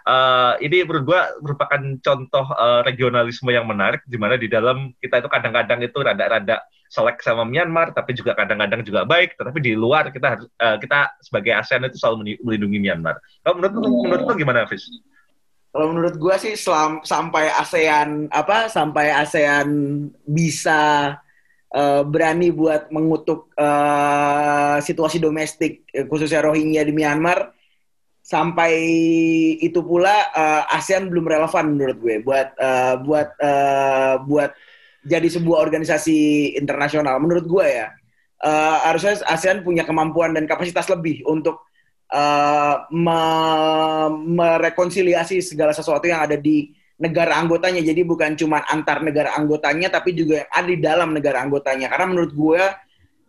uh, ini menurut gua merupakan contoh uh, regionalisme yang menarik di mana di dalam kita itu kadang-kadang itu rada-rada selek sama Myanmar, tapi juga kadang-kadang juga baik. Tetapi di luar kita harus uh, kita sebagai ASEAN itu selalu melindungi Myanmar. Kalau menurut menurut lo gimana, Fis? Kalau menurut gue sih selam, sampai ASEAN apa sampai ASEAN bisa uh, berani buat mengutuk uh, situasi domestik khususnya Rohingya di Myanmar sampai itu pula uh, ASEAN belum relevan menurut gue buat uh, buat uh, buat jadi sebuah organisasi internasional. Menurut gue ya uh, harusnya ASEAN punya kemampuan dan kapasitas lebih untuk uh, me merekonsiliasi segala sesuatu yang ada di negara anggotanya. Jadi bukan cuma antar negara anggotanya, tapi juga yang ada di dalam negara anggotanya. Karena menurut gue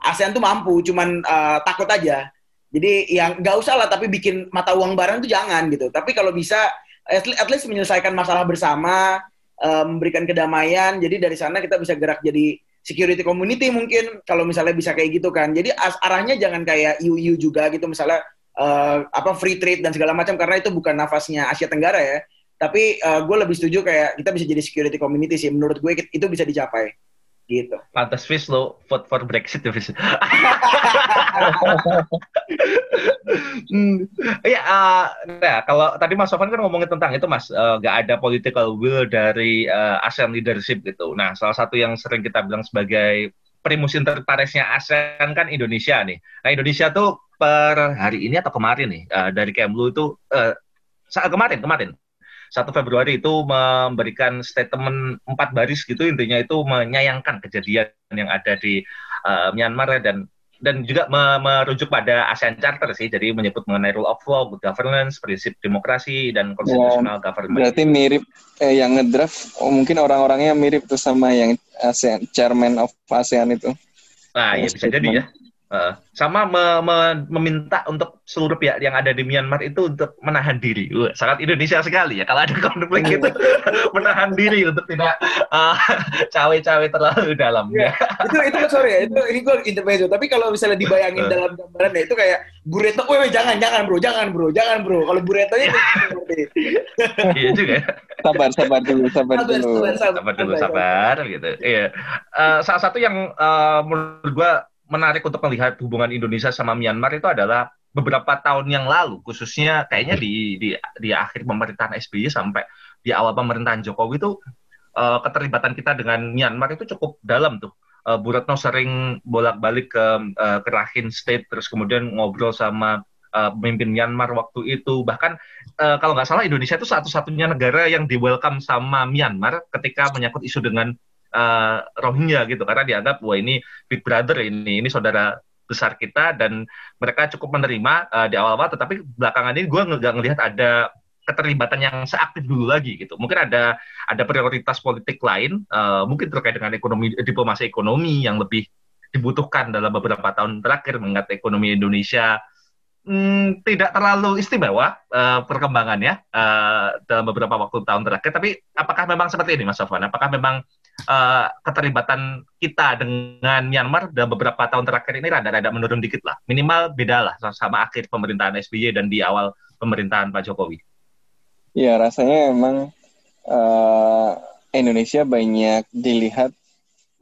ASEAN tuh mampu, cuman uh, takut aja. Jadi yang nggak usah lah, tapi bikin mata uang bareng tuh jangan gitu. Tapi kalau bisa, at least, at least menyelesaikan masalah bersama, uh, memberikan kedamaian. Jadi dari sana kita bisa gerak jadi security community mungkin kalau misalnya bisa kayak gitu kan. Jadi arahnya jangan kayak EU juga gitu misalnya uh, apa free trade dan segala macam karena itu bukan nafasnya Asia Tenggara ya. Tapi uh, gue lebih setuju kayak kita bisa jadi security community sih. Menurut gue itu bisa dicapai gitu. Pantas Fis lo vote for Brexit ya Fis. hmm, [laughs] ya, uh, nah, kalau tadi Mas Sofan kan ngomongin tentang itu Mas, uh, gak ada political will dari uh, ASEAN leadership gitu. Nah, salah satu yang sering kita bilang sebagai primus inter paresnya ASEAN kan Indonesia nih. Nah, Indonesia tuh per hari ini atau kemarin nih uh, dari Kemlu itu uh, saat kemarin kemarin satu Februari itu memberikan statement empat baris gitu intinya itu menyayangkan kejadian yang ada di uh, Myanmar dan dan juga me- merujuk pada ASEAN Charter sih, jadi menyebut mengenai rule of law, good governance, prinsip demokrasi dan constitutional government. Berarti mirip eh, yang ngedraft oh, mungkin orang-orangnya mirip tuh sama yang ASEAN Chairman of ASEAN itu. Nah, ya bisa jadi ya. Uh, sama me- me- meminta untuk seluruh pihak yang ada di Myanmar itu untuk menahan diri. Wah, sangat Indonesia sekali ya. Kalau ada konflik itu [laughs] menahan diri untuk tidak uh, [laughs] cawe-cawe terlalu dalam. Iya. itu itu sorry ya itu ini gue intermezzo tapi kalau misalnya dibayangin Eh. dalam gambaran ya itu kayak Bureto, weh weh, jangan jangan bro jangan bro jangan bro kalau Buretonya itu [laughs] seperti iya juga. ya. Sabar, sabar dulu, sabar sabar dulu. sabar sabar sabar dulu sabar gitu iya Eh, salah satu yang eh, menurut gua menarik untuk melihat hubungan Indonesia sama Myanmar itu adalah beberapa tahun yang lalu khususnya kayaknya di di di akhir pemerintahan SBY sampai di awal pemerintahan Jokowi itu eh, keterlibatan kita dengan Myanmar itu cukup dalam tuh. Eh, Bu Retno sering bolak-balik ke eh, ke Rakhine State terus kemudian ngobrol sama eh, pemimpin Myanmar waktu itu. Bahkan eh, kalau nggak salah Indonesia itu satu-satunya negara yang di welcome sama Myanmar ketika menyangkut isu dengan eh, Rohingya gitu karena dianggap wah ini big brother ini ini saudara besar kita dan mereka cukup menerima eh, di awal-awal tetapi belakangan ini gue nggak ngelihat ada keterlibatan yang seaktif dulu lagi gitu mungkin ada ada prioritas politik lain eh, mungkin terkait dengan ekonomi diplomasi ekonomi yang lebih dibutuhkan dalam beberapa tahun terakhir mengingat ekonomi Indonesia hmm, tidak terlalu istimewa eh, perkembangannya eh, dalam beberapa waktu tahun terakhir. Tapi apakah memang seperti ini, Mas Sofwan? Apakah memang eh, keterlibatan kita dengan Myanmar dalam beberapa tahun terakhir ini rada-rada menurun dikit lah? Minimal beda lah sama akhir pemerintahan SBY dan di awal pemerintahan Pak Jokowi. Ya, rasanya memang eh, Indonesia banyak dilihat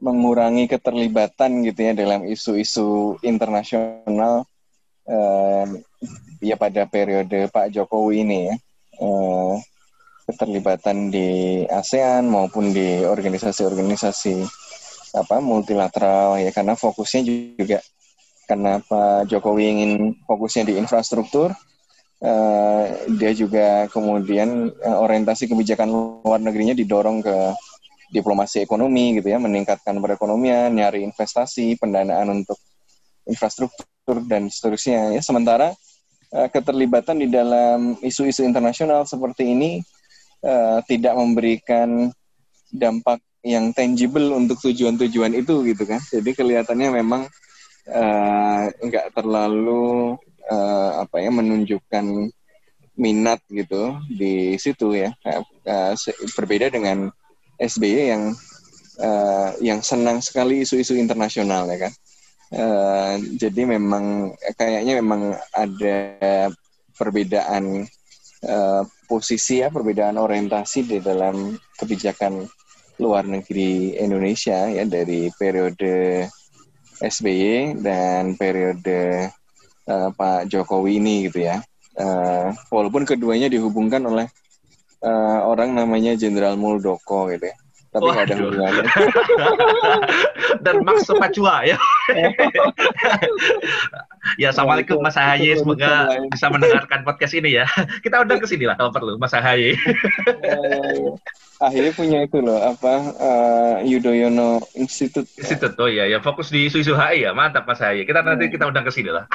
mengurangi keterlibatan gitu ya dalam isu-isu internasional eh, ya pada periode Pak Jokowi ini ya. Eh, keterlibatan di ASEAN maupun di organisasi-organisasi apa multilateral ya karena fokusnya juga karena Pak Jokowi ingin fokusnya di infrastruktur eh, dia juga kemudian eh, orientasi kebijakan luar negerinya didorong ke diplomasi ekonomi gitu ya, meningkatkan perekonomian, nyari investasi, pendanaan untuk infrastruktur dan seterusnya ya. Sementara eh, keterlibatan di dalam isu-isu internasional seperti ini eh, tidak memberikan dampak yang tangible untuk tujuan-tujuan itu gitu kan. Jadi kelihatannya memang eh, nggak terlalu eh, apa ya menunjukkan minat gitu di situ ya. Se- berbeda dengan SBY yang eh, yang senang sekali isu-isu internasional ya kan. Eh, jadi memang kayaknya memang ada perbedaan eh, posisi ya, perbedaan orientasi di dalam kebijakan luar negeri Indonesia ya dari periode SBY dan periode eh, Pak Jokowi ini gitu ya. Eh, walaupun keduanya dihubungkan oleh eh, orang namanya Jenderal Muldoko gitu ya. Tapi nggak ada hubungannya. [laughs] dan Max Pacua ya. [laughs] ya, assalamualaikum Mas Ahaye, semoga bisa mendengarkan podcast ini ya. [laughs] Kita undang ke sini lah kalau perlu, Mas Ahaye. Eh, akhirnya punya itu loh apa eh, Yudhoyono Institute. Institut, oh iya, ya fokus di isu-isu HI ya, mantap Mas Ahaye. Kita nanti kita undang ke sini lah.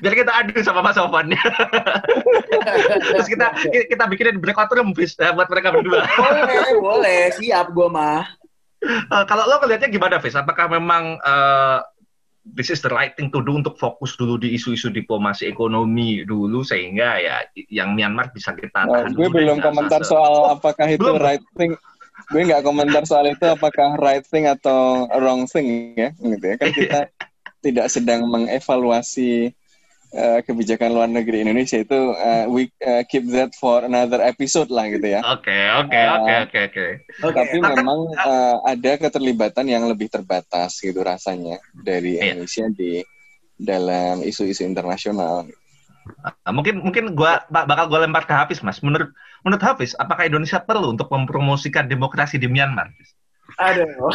Biar kita adu sama Mas Sofwan. [laughs] Terus kita kita bikinin breakout room bis, eh, buat mereka berdua. [laughs] boleh boleh siap gue mah Eh, kalau lo ngelihatnya gimana, Fis? Apakah memang eh, this is the right thing to do untuk fokus dulu di isu-isu diplomasi ekonomi dulu sehingga ya yang Myanmar bisa kita tahan gue dulu belum komentar se- soal apakah itu belum. right thing. Gue nggak komentar soal itu apakah right thing atau wrong thing ya, gitu ya. Kan kita [laughs] tidak sedang mengevaluasi eh, kebijakan luar negeri Indonesia itu. eh, we eh, keep that for another episode lah gitu ya. Oke, oke, oke, oke, oke. Tapi memang eh, ada keterlibatan yang lebih terbatas gitu rasanya dari Iya. Indonesia di dalam isu-isu internasional. Nah, mungkin mungkin gua bak- bakal gua lempar ke Hafiz, Mas. Menurut menurut Hafiz, apakah Indonesia perlu untuk mempromosikan demokrasi di Myanmar? Aduh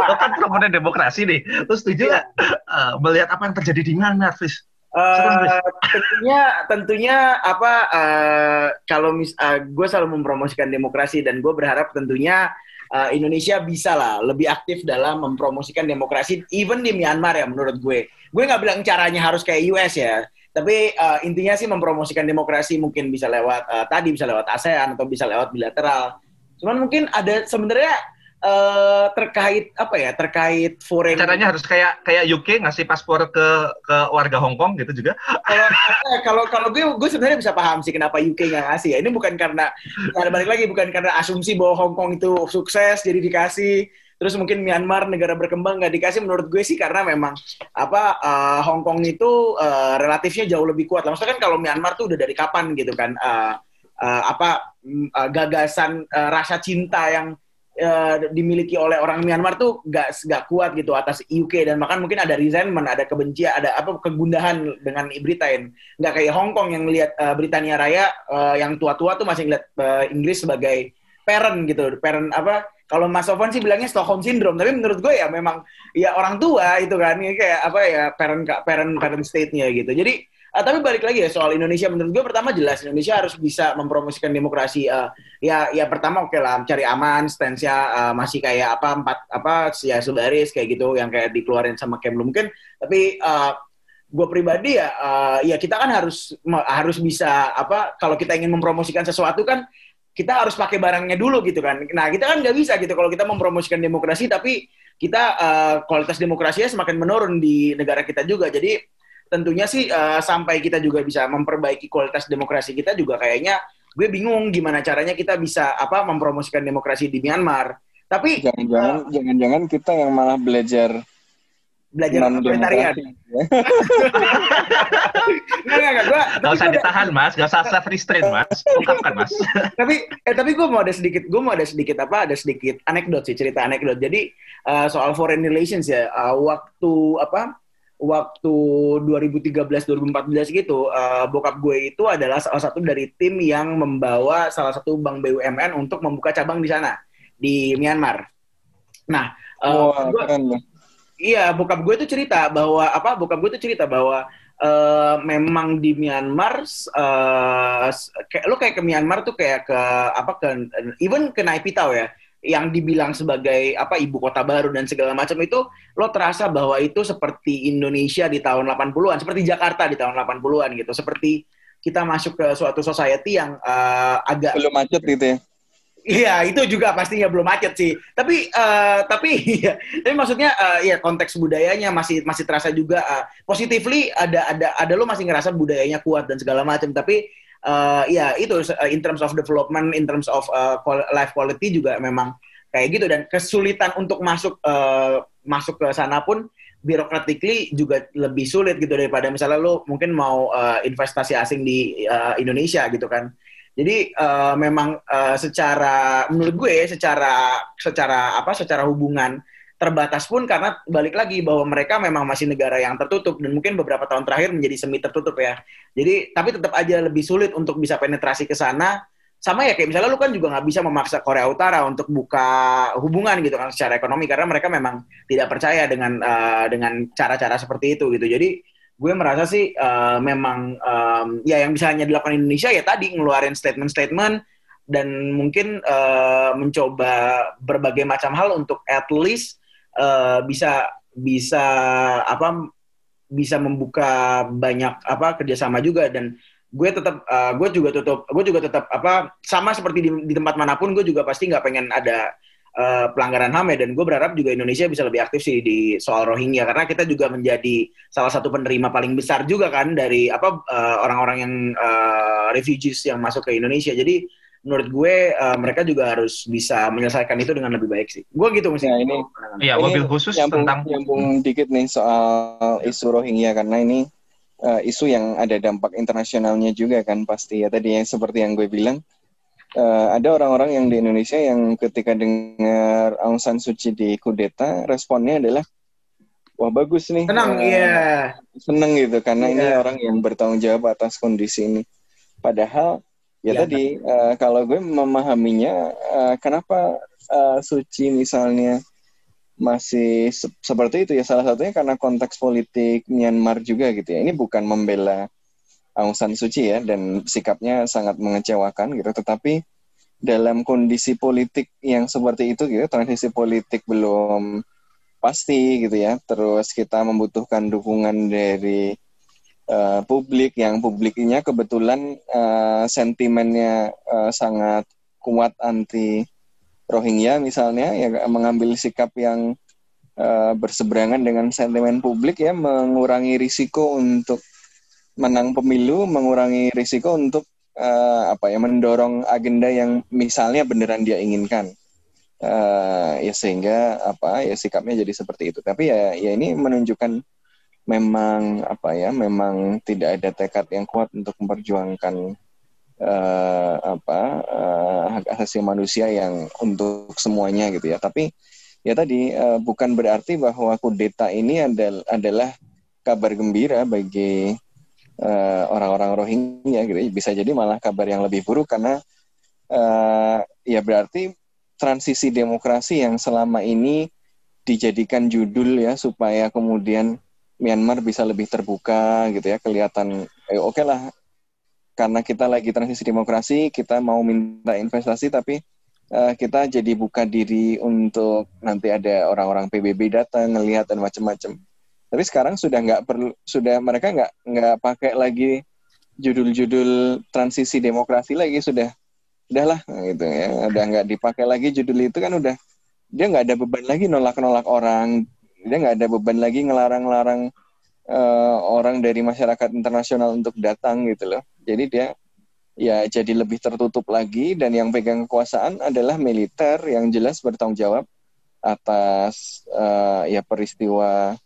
Lo kan promosi demokrasi nih. Lo setuju nggak eh, melihat apa yang terjadi di? Serem, Fis. Eh, tentunya tentunya apa eh, kalau mis gue selalu mempromosikan demokrasi dan gue berharap tentunya uh, Indonesia bisa lah lebih aktif dalam mempromosikan demokrasi even di Myanmar ya menurut gue. Gue nggak bilang caranya harus kayak US ya, tapi uh, intinya sih mempromosikan demokrasi mungkin bisa lewat uh, tadi bisa lewat ASEAN atau bisa lewat bilateral. Cuman mungkin ada sebenarnya uh, terkait apa ya terkait foreign caranya harus kayak kayak UK ngasih paspor ke ke warga Hong Kong gitu juga. Kalau [laughs] kalau kalau gue gue sebenarnya bisa paham sih kenapa UK nggak ngasih ya. Ini bukan karena karena balik lagi bukan karena asumsi bahwa Hong Kong itu sukses jadi dikasih terus mungkin Myanmar negara berkembang nggak dikasih. Menurut gue sih karena memang apa uh, Hong Kong itu uh, relatifnya jauh lebih kuat. Lah maksudnya kan kalau Myanmar tuh udah dari kapan gitu kan uh, uh, apa uh, gagasan uh, rasa cinta yang uh, dimiliki oleh orang Myanmar tuh gak, gak kuat gitu atas UK dan bahkan mungkin ada resentment, ada kebencian, ada apa kegundahan dengan Britain. Nggak kayak Hong Kong yang lihat uh, Britania Raya uh, yang tua-tua tuh masih ngeliat uh, Inggris sebagai parent gitu, parent apa? Kalau Mas Sofwan sih bilangnya Stockholm syndrome, tapi menurut gue ya memang ya orang tua itu kan, ya kayak apa ya parent parent parent state-nya gitu. Jadi Uh, tapi balik lagi ya soal Indonesia. Menurut gue pertama jelas Indonesia harus bisa mempromosikan demokrasi. Uh, ya ya pertama oke okay lah cari aman stance-nya uh, masih kayak apa empat apa ya sudaris kayak gitu yang kayak dikeluarin sama Kemlu mungkin tapi uh, gue pribadi ya uh, ya kita kan harus harus bisa apa kalau kita ingin mempromosikan sesuatu kan kita harus pakai barangnya dulu gitu kan. Nah kita kan nggak bisa gitu kalau kita mempromosikan demokrasi tapi kita uh, kualitas demokrasinya semakin menurun di negara kita juga. Jadi tentunya sih uh, sampai kita juga bisa memperbaiki kualitas demokrasi kita juga kayaknya gue bingung gimana caranya kita bisa apa mempromosikan demokrasi di Myanmar. Tapi jangan-jangan uh, jangan-jangan kita yang malah belajar belajar otoritarian. Enggak, enggak, enggak. Gua, gak usah ditahan, Mas. Gak usah self restraint, Mas. Ungkapkan, Mas. tapi eh tapi gue mau ada sedikit gue mau ada sedikit apa? Ada sedikit anekdot sih, cerita anekdot. Jadi uh, soal foreign relations ya, uh, waktu apa? Waktu 2013-2014 gitu, uh, bokap gue itu adalah salah satu dari tim yang membawa salah satu bank BUMN untuk membuka cabang di sana di Myanmar. Nah, uh, oh, gua, iya bokap gue itu cerita bahwa apa? Bokap gue itu cerita bahwa uh, memang di Myanmar, uh, kayak lo kayak ke Myanmar tuh kayak ke apa ke even ke Naipitau ya yang dibilang sebagai apa ibu kota baru dan segala macam itu lo terasa bahwa itu seperti Indonesia di tahun 80-an, seperti Jakarta di tahun 80-an gitu, seperti kita masuk ke suatu society yang uh, agak belum macet gitu ya. Iya, itu juga pastinya belum macet sih. Tapi uh, tapi [laughs] ya, tapi maksudnya uh, ya konteks budayanya masih masih terasa juga uh, positively ada ada ada lo masih ngerasa budayanya kuat dan segala macam, tapi uh, ya itu uh, in terms of development, in terms of uh, life quality juga memang kayak gitu dan kesulitan untuk masuk uh, masuk ke sana pun birokratically juga lebih sulit gitu daripada misalnya lo mungkin mau uh, investasi asing di uh, Indonesia gitu kan. Jadi uh, memang uh, secara menurut gue secara secara apa secara hubungan terbatas pun karena balik lagi bahwa mereka memang masih negara yang tertutup dan mungkin beberapa tahun terakhir menjadi semi tertutup ya. Jadi tapi tetap aja lebih sulit untuk bisa penetrasi ke sana. Sama ya kayak misalnya lu kan juga nggak bisa memaksa Korea Utara untuk buka hubungan gitu kan secara ekonomi karena mereka memang tidak percaya dengan uh, dengan cara-cara seperti itu gitu. Jadi gue merasa sih uh, memang um, ya yang bisa hanya dilakukan Indonesia ya tadi ngeluarin statement-statement dan mungkin uh, mencoba berbagai macam hal untuk at least uh, bisa bisa apa bisa membuka banyak apa kerjasama juga. Dan gue tetap uh, gue juga tutup gue juga tetap apa sama seperti di, di tempat mana pun gue juga pasti nggak pengen ada uh, pelanggaran ham ya. Dan gue berharap juga Indonesia bisa lebih aktif sih di soal Rohingya. Karena kita juga menjadi salah satu penerima paling besar juga kan dari apa orang-orang uh, yang uh, refugees yang masuk ke Indonesia. Jadi menurut gue uh, mereka juga harus bisa menyelesaikan itu dengan lebih baik sih. Gue gitu mesti. Ya, ini, iya, mobil khusus nyambung, tentang nyambung dikit nih soal isu Rohingya karena ini uh, isu yang ada dampak internasionalnya juga kan pasti ya tadi yang seperti yang gue bilang uh, ada orang-orang yang di Indonesia yang ketika dengar Aung San Suu Kyi di kudeta responnya adalah wah bagus nih. Senang, iya. Uh, yeah. Seneng gitu karena yeah. ini iya. orang yang bertanggung jawab atas kondisi ini. Padahal ya, ya tadi uh, kalau gue memahaminya uh, kenapa uh, Suci misalnya masih se seperti itu ya? Salah satunya karena konteks politik Myanmar juga gitu ya. Ini bukan membela Aung San Suu Kyi ya dan sikapnya sangat mengecewakan gitu. Tetapi dalam kondisi politik yang seperti itu gitu, transisi politik belum pasti gitu ya. Terus kita membutuhkan dukungan dari uh, publik yang publiknya kebetulan uh, sentimennya uh, sangat kuat anti Rohingya misalnya ya mengambil sikap yang uh, berseberangan dengan sentimen publik ya mengurangi risiko untuk menang pemilu, mengurangi risiko untuk uh, apa ya mendorong agenda yang misalnya beneran dia inginkan. Uh, ya sehingga apa ya sikapnya jadi seperti itu. Tapi ya ya ini menunjukkan memang apa ya memang tidak ada tekad yang kuat untuk memperjuangkan uh, apa uh, hak asasi manusia yang untuk semuanya gitu ya. Tapi ya tadi uh, bukan berarti bahwa kudeta ini adalah adalah kabar gembira bagi uh, orang-orang Rohingya gitu. Ya. Bisa jadi malah kabar yang lebih buruk karena uh, ya berarti transisi demokrasi yang selama ini dijadikan judul ya supaya kemudian Myanmar bisa lebih terbuka gitu ya kelihatan eh, oke okay lah karena kita lagi transisi demokrasi, kita mau minta investasi tapi uh, kita jadi buka diri untuk nanti ada orang-orang PBB datang ngelihat dan macam-macam. Tapi sekarang sudah nggak perlu, sudah mereka nggak nggak pakai lagi judul-judul transisi demokrasi lagi sudah udahlah gitu ya udah nggak dipakai lagi judul itu kan udah dia nggak ada beban lagi nolak-nolak orang dia nggak ada beban lagi ngelarang-larang uh, orang dari masyarakat internasional untuk datang gitu loh jadi dia ya jadi lebih tertutup lagi dan yang pegang kekuasaan adalah militer yang jelas bertanggung jawab atas uh, ya peristiwa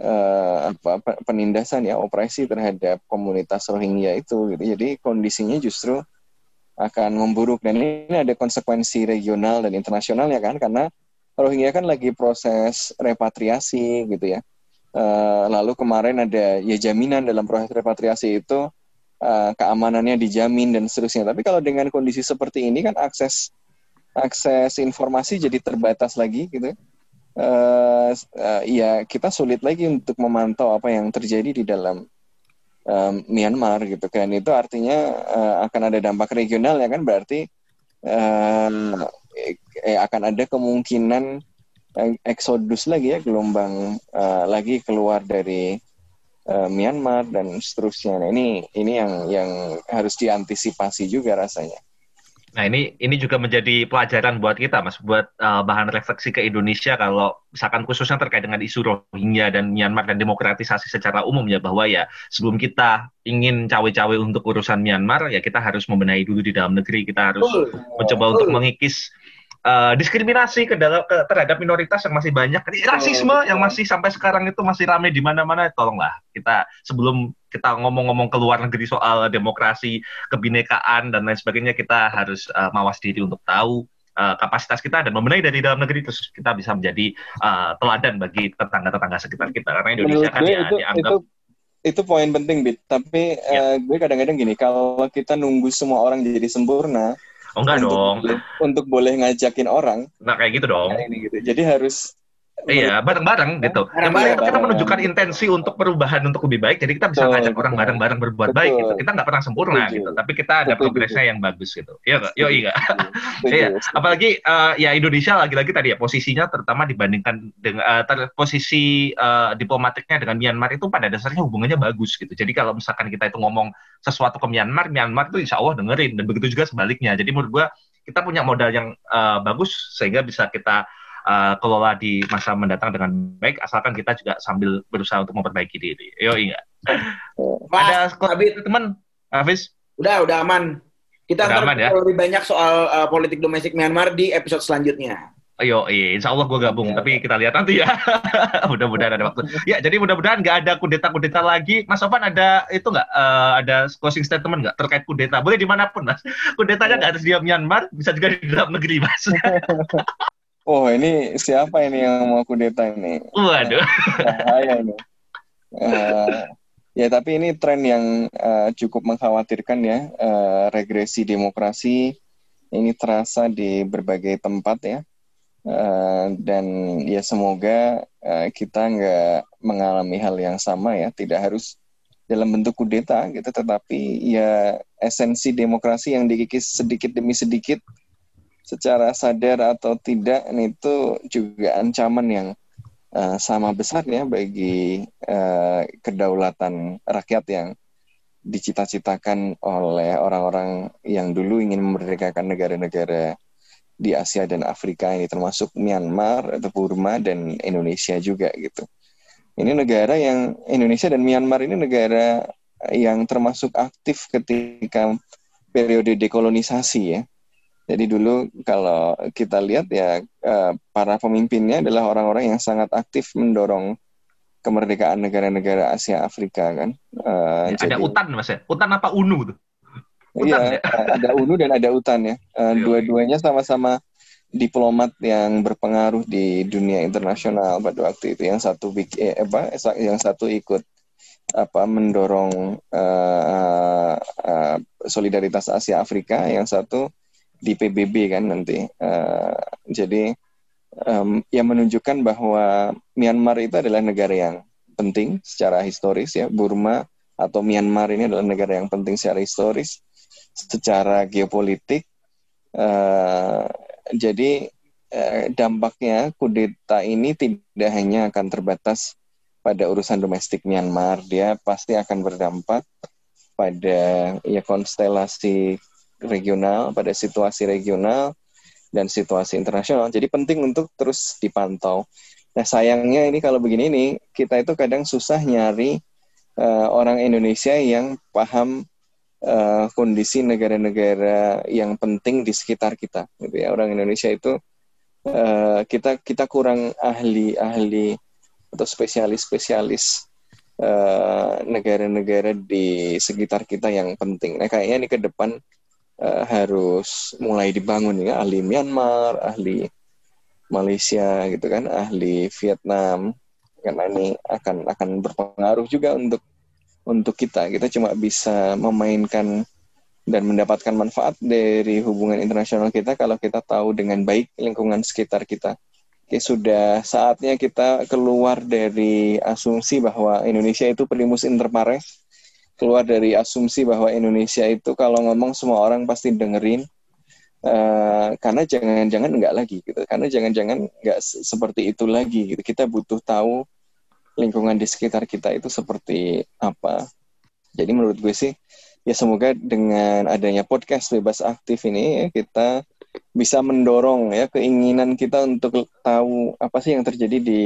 uh, apa penindasan ya operasi terhadap komunitas Rohingya itu gitu. Jadi kondisinya justru akan memburuk dan ini ada konsekuensi regional dan internasional ya kan karena Rohingya kan lagi proses repatriasi gitu ya. Uh, lalu kemarin ada ya jaminan dalam proses repatriasi itu uh, keamanannya dijamin dan seterusnya. Tapi kalau dengan kondisi seperti ini kan akses akses informasi jadi terbatas lagi gitu. Uh, uh, ya kita sulit lagi untuk memantau apa yang terjadi di dalam um, Myanmar gitu kan. Itu artinya uh, akan ada dampak regional ya kan berarti uh, eh, akan ada kemungkinan eksodus lagi ya gelombang uh, lagi keluar dari uh, Myanmar dan seterusnya. Nah, ini ini yang yang harus diantisipasi juga rasanya. Nah ini ini juga menjadi pelajaran buat kita, mas, buat uh, bahan refleksi ke Indonesia kalau misalkan khususnya terkait dengan isu Rohingya dan Myanmar dan demokratisasi secara umum ya bahwa ya sebelum kita ingin cawe-cawe untuk urusan Myanmar ya kita harus membenahi dulu di dalam negeri, kita harus oh, mencoba oh. untuk mengikis uh, diskriminasi ke dalam ke, terhadap minoritas yang masih banyak, rasisme oh, yang masih sampai sekarang itu masih ramai di mana-mana. Tolonglah kita sebelum kita ngomong-ngomong ke luar negeri soal demokrasi, kebinekaan dan lain sebagainya, kita harus uh, mawas diri untuk tahu uh, kapasitas kita dan membenahi dari dalam negeri terus kita bisa menjadi uh, teladan bagi tetangga-tetangga sekitar kita karena Indonesia Menurut kan ya, itu, dianggap itu itu poin penting bit tapi ya. uh, gue kadang-kadang gini kalau kita nunggu semua orang jadi sempurna Oh enggak untuk dong. Boleh, untuk boleh ngajakin orang. Nah kayak gitu dong. Nah, ini gitu. Jadi harus Iya, bareng-bareng gitu. Yang penting kita menunjukkan intensi untuk perubahan untuk lebih baik. Jadi kita bisa betul, ngajak orang bareng-bareng berbuat betul. baik gitu. Kita nggak pernah sempurna betul. gitu, tapi kita ada betul, progresnya betul. yang bagus gitu. Iya nggak? Yo iya. Iya. [laughs] Apalagi uh, ya Indonesia lagi-lagi tadi ya posisinya terutama dibandingkan dengan uh, ter, posisi uh, diplomatiknya dengan Myanmar itu pada dasarnya hubungannya bagus gitu. Jadi kalau misalkan kita itu ngomong sesuatu ke Myanmar, Myanmar itu insya Allah dengerin dan begitu juga sebaliknya. Jadi menurut gua kita punya modal yang uh, bagus sehingga bisa kita uh, kelola di masa mendatang dengan baik asalkan kita juga sambil berusaha untuk memperbaiki diri. Yo iya. Ada teman Hafiz? Udah, udah aman. Kita udah aman, ya? lebih banyak soal uh, politik domestik Myanmar di episode selanjutnya. Ayo, iya, insya Allah gue gabung, ya. tapi kita lihat nanti ya. [laughs] mudah-mudahan ada waktu. Ya, jadi mudah-mudahan nggak ada kudeta-kudeta lagi. Mas Sofan ada itu nggak? Uh, ada closing statement nggak terkait kudeta? Boleh di mana pun, Mas. Kudetanya nggak harus di Myanmar, bisa juga di dalam negeri, Mas. [laughs] Oh ini siapa ini yang mau kudeta ini? Waduh. Bahaya ini. Uh, ya tapi ini tren yang uh, cukup mengkhawatirkan ya uh, regresi demokrasi ini terasa di berbagai tempat ya uh, dan ya semoga uh, kita nggak mengalami hal yang sama ya tidak harus dalam bentuk kudeta gitu tetapi ya esensi demokrasi yang dikikis sedikit demi sedikit secara sadar atau tidak itu juga ancaman yang uh, sama besar ya bagi uh, kedaulatan rakyat yang dicita-citakan oleh orang-orang yang dulu ingin memerdekakan negara-negara di Asia dan Afrika ini termasuk Myanmar atau Burma dan Indonesia juga gitu. Ini negara yang Indonesia dan Myanmar ini negara yang termasuk aktif ketika periode dekolonisasi ya. Jadi dulu kalau kita lihat ya eh, para pemimpinnya adalah orang-orang yang sangat aktif mendorong kemerdekaan negara-negara Asia Afrika kan. Uh, ya, jadi, ada UTAN mas ya? UTAN apa UNU tuh? Iya, ya? ada UNU dan ada UTAN ya. Uh, Dua-duanya sama-sama diplomat yang berpengaruh di dunia internasional pada waktu itu. Yang satu eh, apa? Yang satu ikut apa mendorong uh, uh, solidaritas Asia Afrika, yang satu di PBB kan nanti. Uh, jadi um, yang menunjukkan bahwa Myanmar itu adalah negara yang penting secara historis ya. Burma atau Myanmar ini adalah negara yang penting secara historis, secara geopolitik. Uh, jadi uh, dampaknya kudeta ini tidak hanya akan terbatas pada urusan domestik Myanmar, dia pasti akan berdampak pada ya konstelasi regional, pada situasi regional dan situasi internasional. Jadi penting untuk terus dipantau. Nah sayangnya ini kalau begini ini kita itu kadang susah nyari uh, orang Indonesia yang paham uh, kondisi negara-negara yang penting di sekitar kita. Gitu ya orang Indonesia itu uh, kita kita kurang ahli-ahli atau spesialis-spesialis uh, negara-negara di sekitar kita yang penting. Nah, kayaknya ini ke depan uh, harus mulai dibangun ya ahli Myanmar, ahli Malaysia gitu kan, ahli Vietnam karena ini akan akan berpengaruh juga untuk untuk kita. Kita cuma bisa memainkan dan mendapatkan manfaat dari hubungan internasional kita kalau kita tahu dengan baik lingkungan sekitar kita. Oke, sudah saatnya kita keluar dari asumsi bahwa Indonesia itu primus inter pares, keluar dari asumsi bahwa Indonesia itu kalau ngomong semua orang pasti dengerin, uh, karena jangan-jangan enggak lagi gitu, karena jangan-jangan enggak seperti itu lagi gitu. Kita butuh tahu lingkungan di sekitar kita itu seperti apa. Jadi menurut gue sih, ya semoga dengan adanya podcast bebas aktif ini ya, kita bisa mendorong ya keinginan kita untuk tahu apa sih yang terjadi di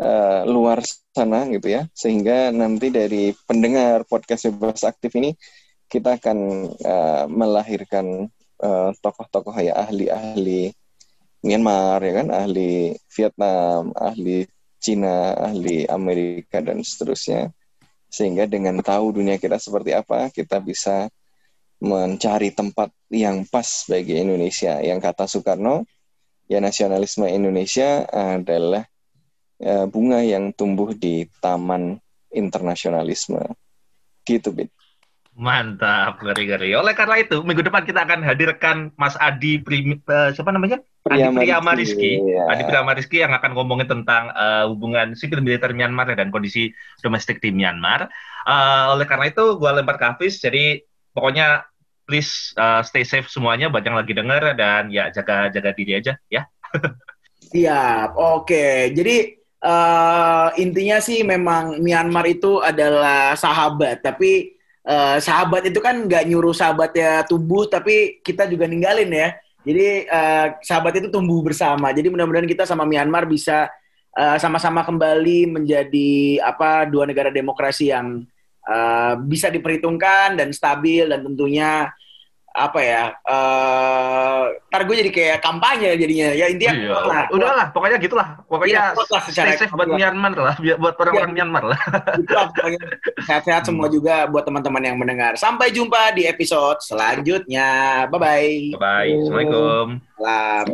uh, luar sana gitu ya. Sehingga nanti dari pendengar podcast bebas aktif ini kita akan uh, melahirkan tokoh tokoh-tokoh ya ahli-ahli Myanmar ya kan? Ahli Vietnam ahli Cina ahli Amerika dan seterusnya. Sehingga dengan tahu dunia kita seperti apa kita bisa mencari tempat yang pas bagi Indonesia. Yang kata Soekarno, ya nasionalisme Indonesia adalah ya, bunga yang tumbuh di taman internasionalisme. Gitu, Bit. Mantap, ngeri-ngeri. Oleh karena itu, minggu depan kita akan hadirkan Mas Adi Prim, uh, siapa namanya? Adi Priyama Rizky. Ya. Adi Priyama Rizky yang akan ngomongin tentang uh, hubungan sipil militer Myanmar dan kondisi domestik di Myanmar. Uh, oleh karena itu, gue lempar ke Hafiz. Jadi pokoknya please uh, stay safe semuanya, banyak lagi dengar dan ya jaga jaga diri aja ya. [laughs] Siap. Oke. Jadi uh, intinya sih memang Myanmar itu adalah sahabat, tapi uh, sahabat itu kan nggak nyuruh sahabatnya tumbuh, tapi kita juga ninggalin ya. Jadi uh, sahabat itu tumbuh bersama. Jadi mudah-mudahan kita sama Myanmar bisa sama-sama uh, kembali menjadi apa dua negara demokrasi yang uh, bisa diperhitungkan dan stabil dan tentunya apa ya uh, ntar gue jadi kayak kampanye jadinya. Ya intinya iya. lah, udahlah pokoknya gitulah. Pokoknya iya, stay safe buat Myanmar lah buat orang-orang iya. Myanmar lah. [laughs] Sehat-sehat semua juga buat teman-teman yang mendengar. Sampai jumpa di episode selanjutnya. Bye bye bye bye assalamualaikum. Salam.